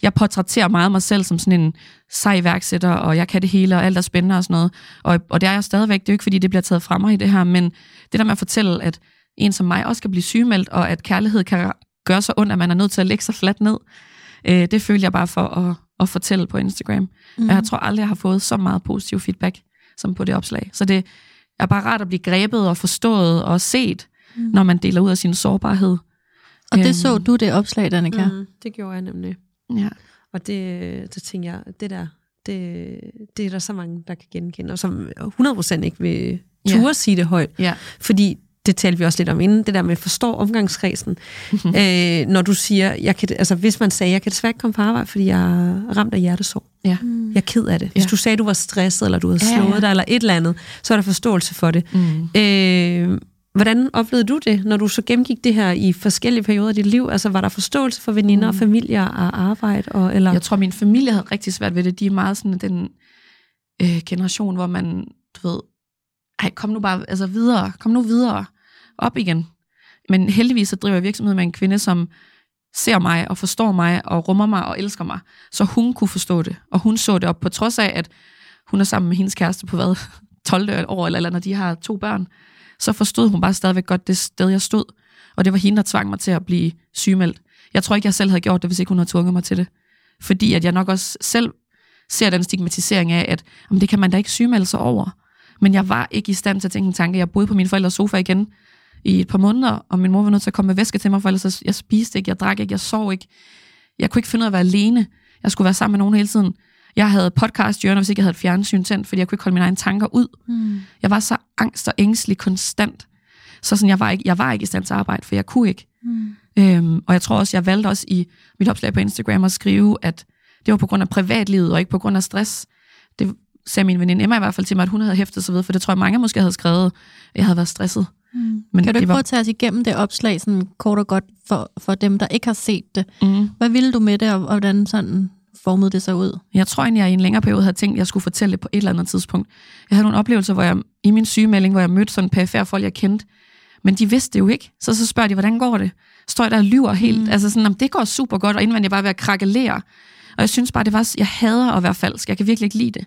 jeg portrætterer meget mig selv som sådan en sej iværksætter, og jeg kan det hele, og alt er spændende og sådan noget. Og, og det er jeg stadigvæk. Det er jo ikke, fordi det bliver taget fra mig i det her, men det der med at fortælle, at en som mig også kan blive sygemeldt, og at kærlighed kan gøre så ondt, at man er nødt til at lægge sig fladt ned, øh, det føler jeg bare for at, at fortælle på Instagram. Mm. Jeg tror aldrig, jeg har fået så meget positiv feedback, som på det opslag. Så det er bare rart at blive grebet og forstået og set, mm. når man deler ud af sin sårbarhed. Og det øhm. så du det opslag, Danika? Mm, det gjorde jeg nemlig. Ja. Og det, det tænker jeg, det der, det, det er der så mange, der kan genkende, og som 100% ikke vil ture ja. sige det højt. Ja. Fordi det talte vi også lidt om inden, det der med at forstå omgangskredsen. Mm-hmm. *laughs* Øh, når du siger, jeg kan, altså hvis man sagde, jeg kan desværre ikke komme på arbejde, fordi jeg er ramt af hjertesår. Ja. Mm. Jeg er ked af det. Hvis ja. du sagde, du var stresset, eller du havde slået ja, ja. dig, eller et eller andet, så er der forståelse for det. Mm. Øh, Hvordan oplevede du det, når du så gennemgik det her i forskellige perioder af dit liv? Altså, var der forståelse for veninder, mm. familier og arbejde? Og, eller? Jeg tror, min familie havde rigtig svært ved det. De er meget sådan den øh, generation, hvor man, du ved, ej, kom nu bare altså videre, kom nu videre, op igen. Men heldigvis så driver jeg virksomhed med en kvinde, som ser mig og forstår mig og rummer mig og elsker mig. Så hun kunne forstå det, og hun så det op på trods af, at hun er sammen med hendes kæreste på hvad, *laughs* 12 år eller, eller når de har to børn så forstod hun bare stadigvæk godt det sted, jeg stod. Og det var hende, der tvang mig til at blive sygemeldt. Jeg tror ikke, jeg selv havde gjort det, hvis ikke hun havde tvunget mig til det. Fordi at jeg nok også selv ser den stigmatisering af, at jamen, det kan man da ikke sygemelde sig over. Men jeg var ikke i stand til at tænke en tanke. Jeg boede på min forældres sofa igen i et par måneder, og min mor var nødt til at komme med væske til mig, for ellers jeg spiste ikke, jeg drak ikke, jeg sov ikke. Jeg kunne ikke finde ud af at være alene. Jeg skulle være sammen med nogen hele tiden. Jeg havde podcast hjørne, hvis ikke jeg havde et fjernsyn tændt, fordi jeg kunne ikke holde mine egne tanker ud. Mm. Jeg var så angst og ængstelig konstant. Så sådan, jeg, var ikke, jeg var ikke i stand til at arbejde, for jeg kunne ikke. Mm. Øhm, og jeg tror også, jeg valgte også i mit opslag på Instagram at skrive, at det var på grund af privatlivet, og ikke på grund af stress. Det sagde min veninde Emma i hvert fald til mig, at hun havde hæftet sig ved, for det tror jeg mange måske havde skrevet, at jeg havde været stresset. Mm. Men kan du ikke var... prøve at tage os igennem det opslag, sådan kort og godt, for, for dem, der ikke har set det? Mm. Hvad ville du med det, og hvordan sådan formede det sig ud? Jeg tror egentlig, jeg i en længere periode havde tænkt, at jeg skulle fortælle det på et eller andet tidspunkt. Jeg havde nogle oplevelser, hvor jeg i min sygemelding, hvor jeg mødte sådan perifære folk, jeg kendte, men de vidste det jo ikke. Så så spørger de, hvordan går det? Står jeg der og lyver helt? Mm. Altså sådan, om det går super godt, og indvendigt jeg bare ved at krakkelere. Og jeg synes bare, det var, jeg hader at være falsk. Jeg kan virkelig ikke lide det.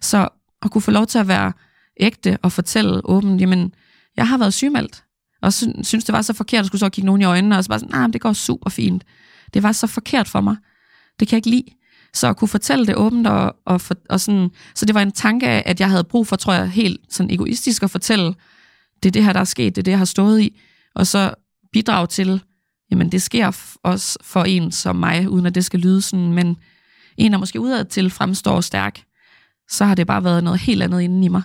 Så at kunne få lov til at være ægte og fortælle åbent, jamen, jeg har været sygemeldt, og synes, det var så forkert at skulle så kigge nogen i øjnene, og så bare sådan, nej, nah, det går super fint. Det var så forkert for mig. Det kan jeg ikke lide. Så at kunne fortælle det åbent, og, og, for, og sådan, så det var en tanke af, at jeg havde brug for, tror jeg, helt sådan egoistisk at fortælle, det er det her, der er sket, det er det, jeg har stået i, og så bidrage til, jamen det sker også for en som mig, uden at det skal lyde sådan, men en, der måske udad til fremstår stærk, så har det bare været noget helt andet inden i mig.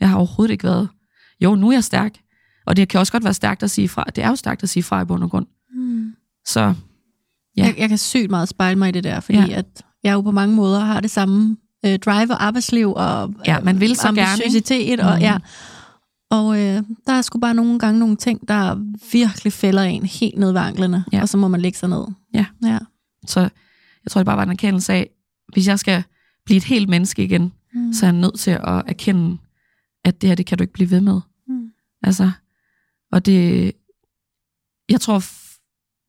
Jeg har overhovedet ikke været, jo, nu er jeg stærk, og det kan også godt være stærkt at sige fra. Det er jo stærkt at sige fra i bund og grund. Mm. Så, ja. Jeg, jeg kan sygt meget spejle mig i det der, fordi ja. at jeg jo på mange måder har det samme øh, drive og arbejdsliv og ja, man vil så ambitiøsitet. Og, mm. ja. og øh, der er sgu bare nogle gange nogle ting, der virkelig fælder en helt ned ved anklerne, ja. og så må man lægge sig ned. Ja. ja. Så jeg tror, det bare var en erkendelse af, hvis jeg skal blive et helt menneske igen, mm. så er jeg nødt til at erkende, at det her, det kan du ikke blive ved med. Mm. Altså, og det, jeg tror,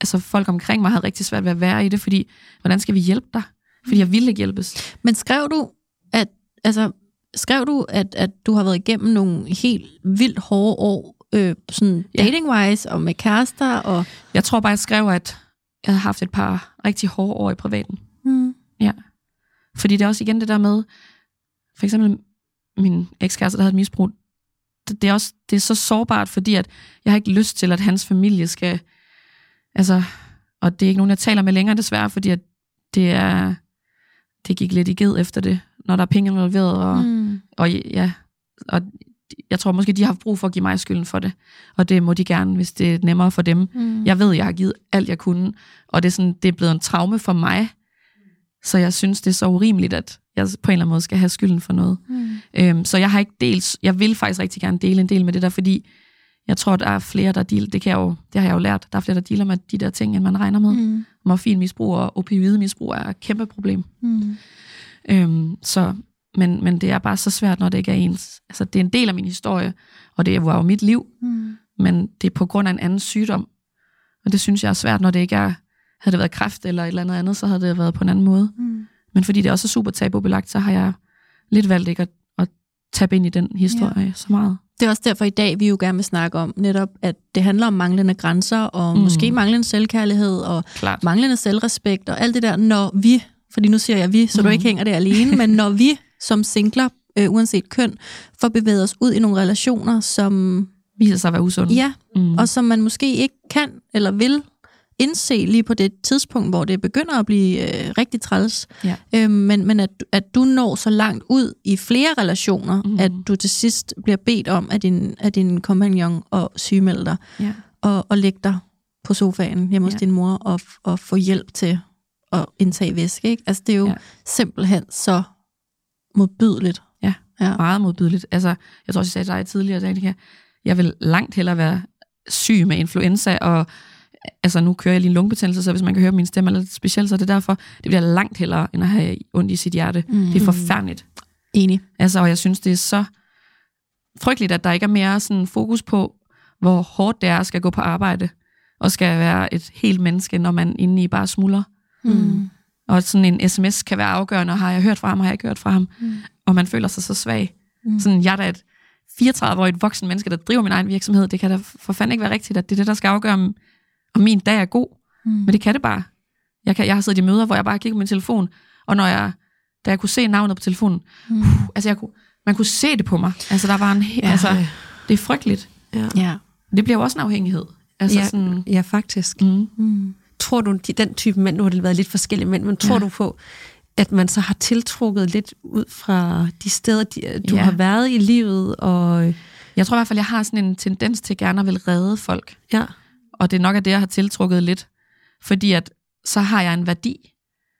altså folk omkring mig havde rigtig svært ved at være i det, fordi, hvordan skal vi hjælpe dig? Fordi jeg ville ikke hjælpes. Men skrev du, at, altså, skrev du, at, at du har været igennem nogle helt vildt hårde år, øh, sådan dating-wise og med kærester? Og... Jeg tror bare, jeg skrev, at jeg havde haft et par rigtig hårde år i privaten. Mm. Ja. Fordi det er også igen det der med, for eksempel min ekskæreste, der havde et misbrug, det er også det er så sårbart, fordi at jeg har ikke lyst til, at hans familie skal, altså, og det er ikke nogen, jeg taler med længere desværre, fordi at det er, det gik lidt i ged efter det, når der er penge involveret, og, mm. og ja, og jeg tror måske, de har brug for at give mig skylden for det, og det må de gerne, hvis det er nemmere for dem. Mm. Jeg ved, jeg har givet alt, jeg kunne, og det er, sådan, det er blevet en traume for mig, så jeg synes, det er så urimeligt, at jeg på en eller anden måde skal have skylden for noget. Mm. Øhm, så jeg har ikke delt, jeg vil faktisk rigtig gerne dele en del med det der, fordi jeg tror, der er flere, der deal, det, kan jeg jo, det har jeg jo lært, der er flere, der dealer med de der ting, end man regner med. Mm. Morfinmisbrug og opioidmisbrug er et kæmpe problem. Mm. Øhm, så, men, men det er bare så svært, når det ikke er ens. Altså, det er en del af min historie, og det var jo mit liv, mm. men det er på grund af en anden sygdom. Og det synes jeg er svært, når det ikke er, havde det været kræft eller et eller andet andet, så havde det været på en anden måde. Mm. Men fordi det også er super tabubelagt, så har jeg lidt valgt ikke at, at tabe ind i den historie ja. så meget. Det er også derfor i dag, vi jo gerne vil snakke om netop, at det handler om manglende grænser, og mm. måske manglende selvkærlighed, og Klart. manglende selvrespekt, og alt det der, når vi, fordi nu siger jeg vi, så mm. du ikke hænger det alene, men når vi som singler, øh, uanset køn, får bevæget os ud i nogle relationer, som... Viser sig at være usunde. Ja, mm. og som man måske ikke kan eller vil indse lige på det tidspunkt, hvor det begynder at blive øh, rigtig træls. Ja. Øhm, men men at, at du når så langt ud i flere relationer, mm. at du til sidst bliver bedt om af din, af din kompagnon og sygemelde dig, ja. og, og lægge dig på sofaen hjemme hos ja. din mor og, og få hjælp til at indtage væske. Ikke? Altså, det er jo ja. simpelthen så modbydeligt. Ja, ja, meget modbydeligt. Altså, jeg tror også, jeg sagde dig tidligere, at jeg vil langt hellere være syg med influenza og altså nu kører jeg lige en lungebetændelse, så hvis man kan høre min stemme lidt specielt, så er det derfor, det bliver langt hellere, end at have ondt i sit hjerte. Mm. Det er forfærdeligt. Enig. Altså, og jeg synes, det er så frygteligt, at der ikke er mere sådan fokus på, hvor hårdt det er at skal gå på arbejde, og skal være et helt menneske, når man inde i bare smuldrer. Mm. Og sådan en sms kan være afgørende, og har jeg hørt fra ham, har jeg ikke hørt fra ham, mm. og man føler sig så svag. Mm. Sådan, jeg er da et 34-årigt voksen menneske, der driver min egen virksomhed, det kan da for fanden ikke være rigtigt, at det er det, der skal afgøre, og min dag er god. Mm. Men det kan det bare. Jeg, kan, jeg har siddet i møder, hvor jeg bare kigger på min telefon, og når jeg, da jeg kunne se navnet på telefonen, mm. uh, altså jeg kunne, man kunne se det på mig. Altså der var en, ja. altså, det er frygteligt. Ja. ja. Det bliver jo også en afhængighed. Altså ja, sådan, ja, faktisk. Mm. Mm. Tror du, den type mænd, nu har det været lidt forskellige mænd, men tror ja. du på, at man så har tiltrukket lidt ud fra de steder, du ja. har været i livet? Og... Jeg tror i hvert fald, jeg har sådan en tendens til gerne at vil redde folk. Ja. Og det er nok af det, jeg har tiltrukket lidt. Fordi at, så har jeg en værdi.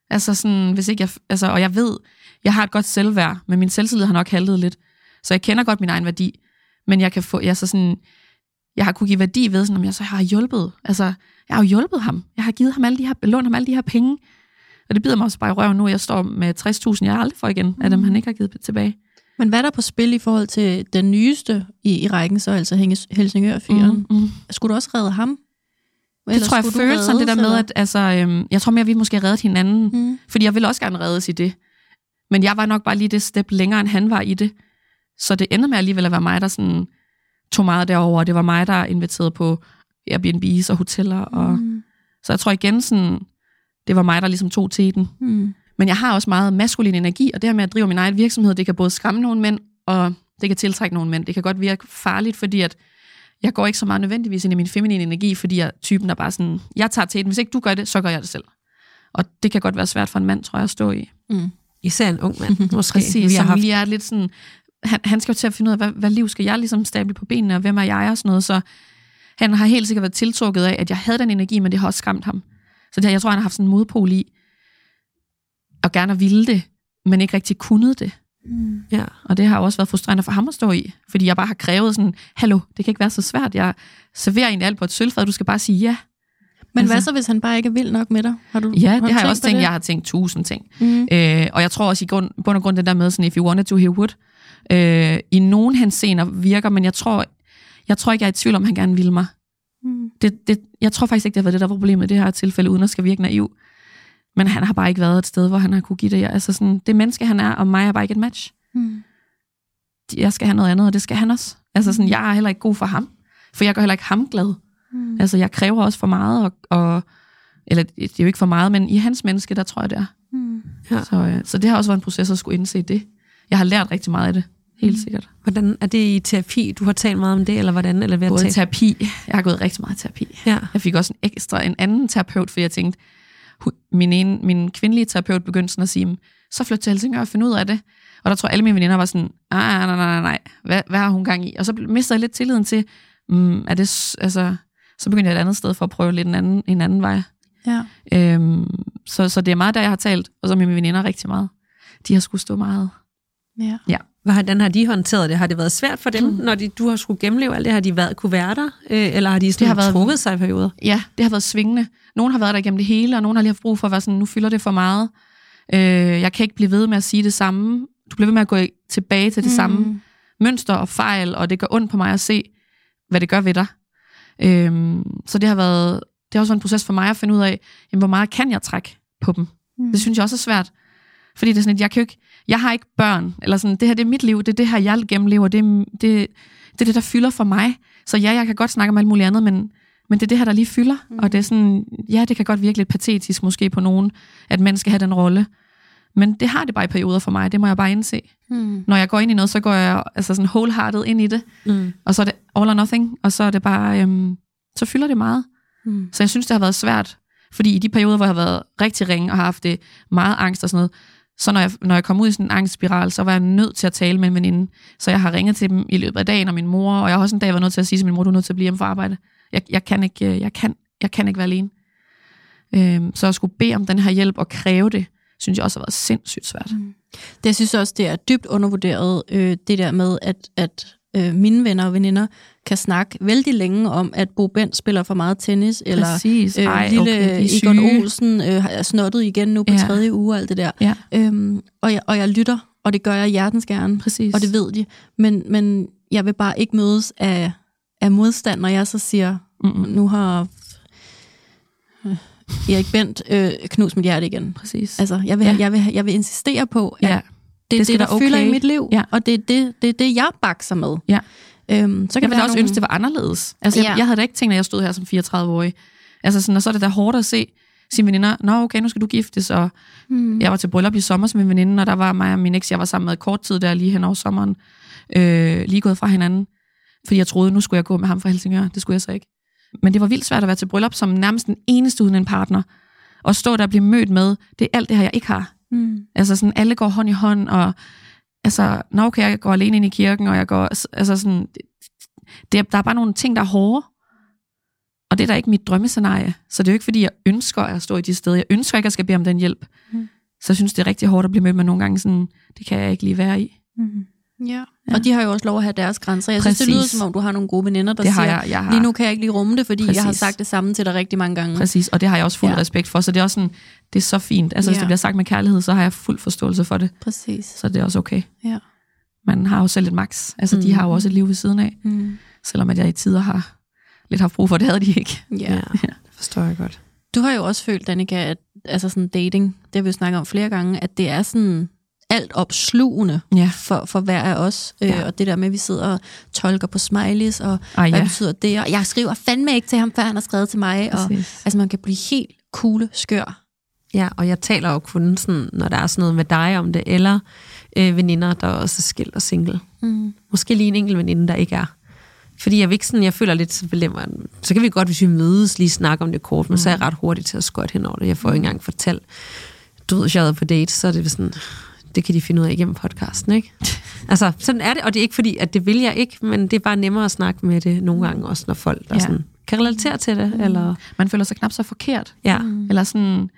Altså sådan, hvis ikke jeg, altså, og jeg ved, jeg har et godt selvværd, men min selvtillid har nok haltet lidt. Så jeg kender godt min egen værdi. Men jeg kan få, jeg så sådan, jeg har kunne give værdi ved, sådan, om jeg så har hjulpet. Altså, jeg har jo hjulpet ham. Jeg har givet ham alle de her, lånt ham alle de her penge. Og det bider mig også bare i røven nu, jeg står med 60.000, jeg aldrig får igen, af dem, han ikke har givet tilbage. Men hvad er der på spil i forhold til den nyeste i, i rækken, så altså Helsingør-fyren? Mm, mm. Skulle du også redde ham? Eller det tror jeg føles sådan det der med, at altså, øhm, jeg tror mere, at vi måske reddet hinanden. Mm. Fordi jeg ville også gerne reddes i det. Men jeg var nok bare lige det step længere, end han var i det. Så det endte med alligevel at være mig, der sådan tog meget derover. Det var mig, der inviterede på Airbnb's og hoteller. Og, mm. Så jeg tror igen, sådan, det var mig, der ligesom tog til den. Mm. Men jeg har også meget maskulin energi, og det her med at drive min egen virksomhed, det kan både skræmme nogle mænd, og det kan tiltrække nogle mænd. Det kan godt virke farligt, fordi at jeg går ikke så meget nødvendigvis ind i min feminine energi, fordi jeg typen er bare sådan, jeg tager til den. Hvis ikke du gør det, så gør jeg det selv. Og det kan godt være svært for en mand, tror jeg, at stå i. Mm. Især en ung mand, *laughs* måske. Præcis, vi har haft... er lidt sådan, han, han skal jo til at finde ud af, hvad, hvad liv skal jeg ligesom stable på benene, og hvem er jeg og sådan noget. Så han har helt sikkert været tiltrukket af, at jeg havde den energi, men det har også skræmt ham. Så det, jeg tror, han har haft sådan en modpol i, at gerne ville det, men ikke rigtig kunne det. Mm. Ja, og det har også været frustrerende for ham at stå i, fordi jeg bare har krævet sådan, hallo, det kan ikke være så svært, jeg serverer egentlig alt på et sølvfad, du skal bare sige ja. Men altså, hvad så, hvis han bare ikke er vild nok med dig? Har du, ja, har det har jeg også tænkt. Det? Jeg har tænkt tusind ting. Mm. Øh, og jeg tror også i grund, bund og grund det der med, sådan, if you wanted to, he would. Øh, I nogen henseender virker, men jeg tror, jeg tror ikke, jeg er i tvivl om, han gerne vil mig. Mm. Det, det, jeg tror faktisk ikke, det har været det, der var problemet i det her tilfælde, uden at skal virke naiv. Men han har bare ikke været et sted, hvor han har kunne give det. Altså sådan, det menneske, han er, og mig er bare ikke et match. Mm. Jeg skal have noget andet, og det skal han også. Altså sådan, jeg er heller ikke god for ham. For jeg gør heller ikke ham glad. Mm. Altså, jeg kræver også for meget, og, og, eller det er jo ikke for meget, men i hans menneske, der tror jeg, det er. Mm. Ja. Så, øh, så det har også været en proces at skulle indse det. Jeg har lært rigtig meget af det, helt mm. sikkert. Hvordan er det i terapi? Du har talt meget om det, eller hvordan? Eller ved Både terapi. Jeg har gået rigtig meget i terapi. Ja. Jeg fik også en ekstra, en anden terapeut, for jeg tænkte, min, ene, min kvindelige terapeut begyndte sådan at sige, så flyt til Helsingør og find ud af det. Og der tror alle mine veninder var sådan, nej, nej, nej, nej, hvad, hvad har hun gang i? Og så mistede jeg lidt tilliden til, mm, er det, altså, så begyndte jeg et andet sted for at prøve lidt en anden, en anden vej. Ja. Øhm, så, så det er meget der, jeg har talt, og så mine veninder rigtig meget. De har skulle stå meget. Ja. ja. Hvordan har de håndteret det? Har det været svært for dem, mm. når de, du har skulle gennemleve alt det? Har de været, kunne være der? Øh, eller har de sådan det har været, trukket sig i perioder? Ja, det har været svingende. Nogle har været der igennem det hele, og nogle har lige haft brug for at være sådan, nu fylder det for meget. Øh, jeg kan ikke blive ved med at sige det samme. Du bliver ved med at gå tilbage til det mm. samme mønster og fejl, og det gør ondt på mig at se, hvad det gør ved dig. Øh, så det har været, det har også været en proces for mig at finde ud af, jamen, hvor meget kan jeg trække på dem. Mm. Det synes jeg også er svært. Fordi det er sådan, at jeg kan ikke, jeg har ikke børn, eller sådan, det her det er mit liv, det er det her, jeg gennemlever, det, det, det er det, der fylder for mig. Så ja, jeg kan godt snakke om alt muligt andet, men, men det er det her, der lige fylder. Mm. Og det er sådan, ja, det kan godt virke lidt patetisk måske på nogen, at mænd skal have den rolle. Men det har det bare i perioder for mig, det må jeg bare indse. Mm. Når jeg går ind i noget, så går jeg altså sådan wholehearted ind i det, mm. og så er det all or nothing, og så er det bare, øhm, så fylder det meget. Mm. Så jeg synes, det har været svært, fordi i de perioder, hvor jeg har været rigtig ringe og har haft det meget angst og sådan noget, så når jeg, når jeg kom ud i sådan en angstspiral, så var jeg nødt til at tale med en veninde. Så jeg har ringet til dem i løbet af dagen og min mor, og jeg har også en dag været nødt til at sige til min mor, du er nødt til at blive hjemme fra arbejde. Jeg, jeg, kan, ikke, øh, jeg, kan, jeg kan ikke være alene. Øhm, så at skulle bede om den her hjælp og kræve det, synes jeg også har været sindssygt svært. Mm. Det jeg synes også, det er dybt undervurderet, øh, det der med, at, at øh, mine venner og veninder kan snakke vældig længe om, at Bo Bent spiller for meget tennis, Præcis. eller øh, Ej, lille okay, Egon Olsen øh, er snottet igen nu på ja. tredje uge og alt det der. Ja. Øhm, og, jeg, og jeg lytter, og det gør jeg hjertens gerne, Præcis. og det ved de. Men, men jeg vil bare ikke mødes af, af modstand, når jeg så siger, Mm-mm. nu har øh, Erik Bent øh, knus mit hjerte igen. Præcis. Altså, jeg vil, ja. jeg, vil, jeg vil insistere på, at ja. det er det, det, der okay. fylder i mit liv, ja. og det er det, det, det jeg bakser med. Ja. Øhm, så kan jeg ville også nogle... ønske, det var anderledes. Altså, ja. jeg, jeg havde da ikke tænkt, at jeg stod her som 34-årig. Altså, sådan, og så er det da hårdt at se sine veninder, nå okay, nu skal du giftes, og mm. jeg var til bryllup i sommer med min veninde, og der var mig og min eks, jeg var sammen med kort tid der lige hen over sommeren, øh, lige gået fra hinanden, fordi jeg troede, nu skulle jeg gå med ham fra Helsingør, det skulle jeg så ikke. Men det var vildt svært at være til bryllup som nærmest den eneste uden en partner, og stå der og blive mødt med, det er alt det her, jeg ikke har. Mm. Altså sådan, alle går hånd i hånd, og altså, nå okay, jeg går alene ind i kirken, og jeg går, altså sådan, det, der er bare nogle ting, der er hårde, og det er da ikke mit drømmescenarie. Så det er jo ikke, fordi jeg ønsker at stå i de steder. Jeg ønsker ikke, at jeg skal bede om den hjælp. Mm. Så jeg synes, det er rigtig hårdt at blive mødt med nogle gange sådan, det kan jeg ikke lige være i. Mm. Ja. ja. Og de har jo også lov at have deres grænser. Jeg Præcis. synes, det lyder som om, du har nogle gode veninder, der det siger, jeg, jeg har... lige nu kan jeg ikke lige rumme det, fordi Præcis. jeg har sagt det samme til dig rigtig mange gange. Præcis, og det har jeg også fuld ja. respekt for. Så det er også sådan, det er så fint. Altså, ja. hvis det bliver sagt med kærlighed, så har jeg fuld forståelse for det. Præcis. Så det er også okay. Ja. Man har jo selv et max. Altså, mm. de har jo også et liv ved siden af. Mm. Selvom at jeg i tider har lidt haft brug for, det havde de ikke. Ja, ja. *laughs* det forstår jeg godt. Du har jo også følt, Danika, at altså sådan dating, det har vi jo snakket om flere gange, at det er sådan alt opslugende ja. for, for hver af os. Øh, ja. Øh, og det der med, at vi sidder og tolker på smileys, og ah, ja. hvad betyder det? Og jeg skriver fandme ikke til ham, før han har skrevet til mig. Og, altså man kan blive helt kugle skør. Ja, og jeg taler jo kun sådan, når der er sådan noget med dig om det, eller øh, veninder, der også er skilt og single. Mm. Måske lige en enkelt veninde, der ikke er. Fordi jeg vil ikke sådan, jeg føler lidt, så, så kan vi godt, hvis vi mødes, lige snakke om det kort, men mm. så er jeg ret hurtigt til at skøjte hen over det. Jeg får ikke engang fortalt, du ved, jeg på date, så er det sådan, det kan de finde ud af igennem podcasten, ikke? altså, sådan er det, og det er ikke fordi, at det vil jeg ikke, men det er bare nemmere at snakke med det nogle gange også, når folk der ja. sådan, kan relatere til det, mm. eller... Man føler sig knap så forkert. Ja. Mm. Eller sådan,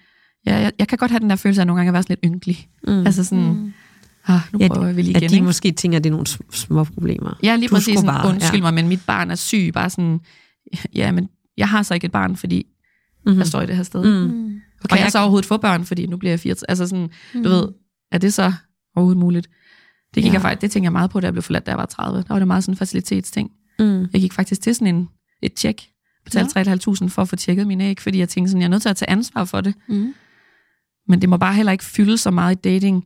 ja, jeg, jeg kan godt have den der følelse af, nogle gange at være sådan lidt ynkelig. Mm. Altså sådan, mm. Ah, nu ja, prøver vi lige igen. At de ikke? måske tænker, at det er nogle små problemer. Ja, lige præcis. Sådan, bare, undskyld ja. mig, men mit barn er syg. Bare sådan, *laughs* ja, men jeg har så ikke et barn, fordi mm-hmm. jeg står i det her sted. Mm. Okay, og kan jeg så overhovedet få børn, fordi nu bliver jeg 80? Altså sådan, mm. du ved, er det så overhovedet muligt? Det gik ja. jeg faktisk, det tænker jeg meget på, da jeg blev forladt, da jeg var 30. Der var det meget sådan en facilitetsting. Mm. Jeg gik faktisk til sådan en, et tjek, betalte ja. 3.500 for at få tjekket mine æg, fordi jeg tænkte sådan, jeg er nødt til at tage ansvar for det. Mm. Men det må bare heller ikke fylde så meget i dating,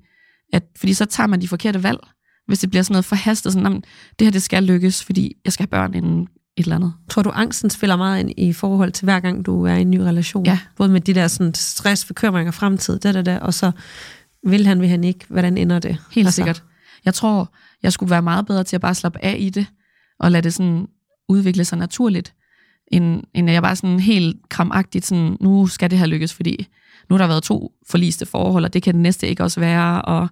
at, fordi så tager man de forkerte valg. Hvis det bliver sådan noget forhastet, sådan, det her det skal lykkes, fordi jeg skal have børn inden et eller andet. Tror du, angsten spiller meget ind i forhold til hver gang, du er i en ny relation? Ja. Både med de der sådan, stress, bekymringer, fremtid, det der, der, og så vil han, vil han ikke, hvordan ender det? Helt altså. sikkert. Jeg tror, jeg skulle være meget bedre til at bare slappe af i det, og lade det sådan udvikle sig naturligt, end, end at jeg bare sådan helt kramagtigt sådan, nu skal det her lykkes, fordi nu har der været to forliste forhold, og det kan det næste ikke også være, og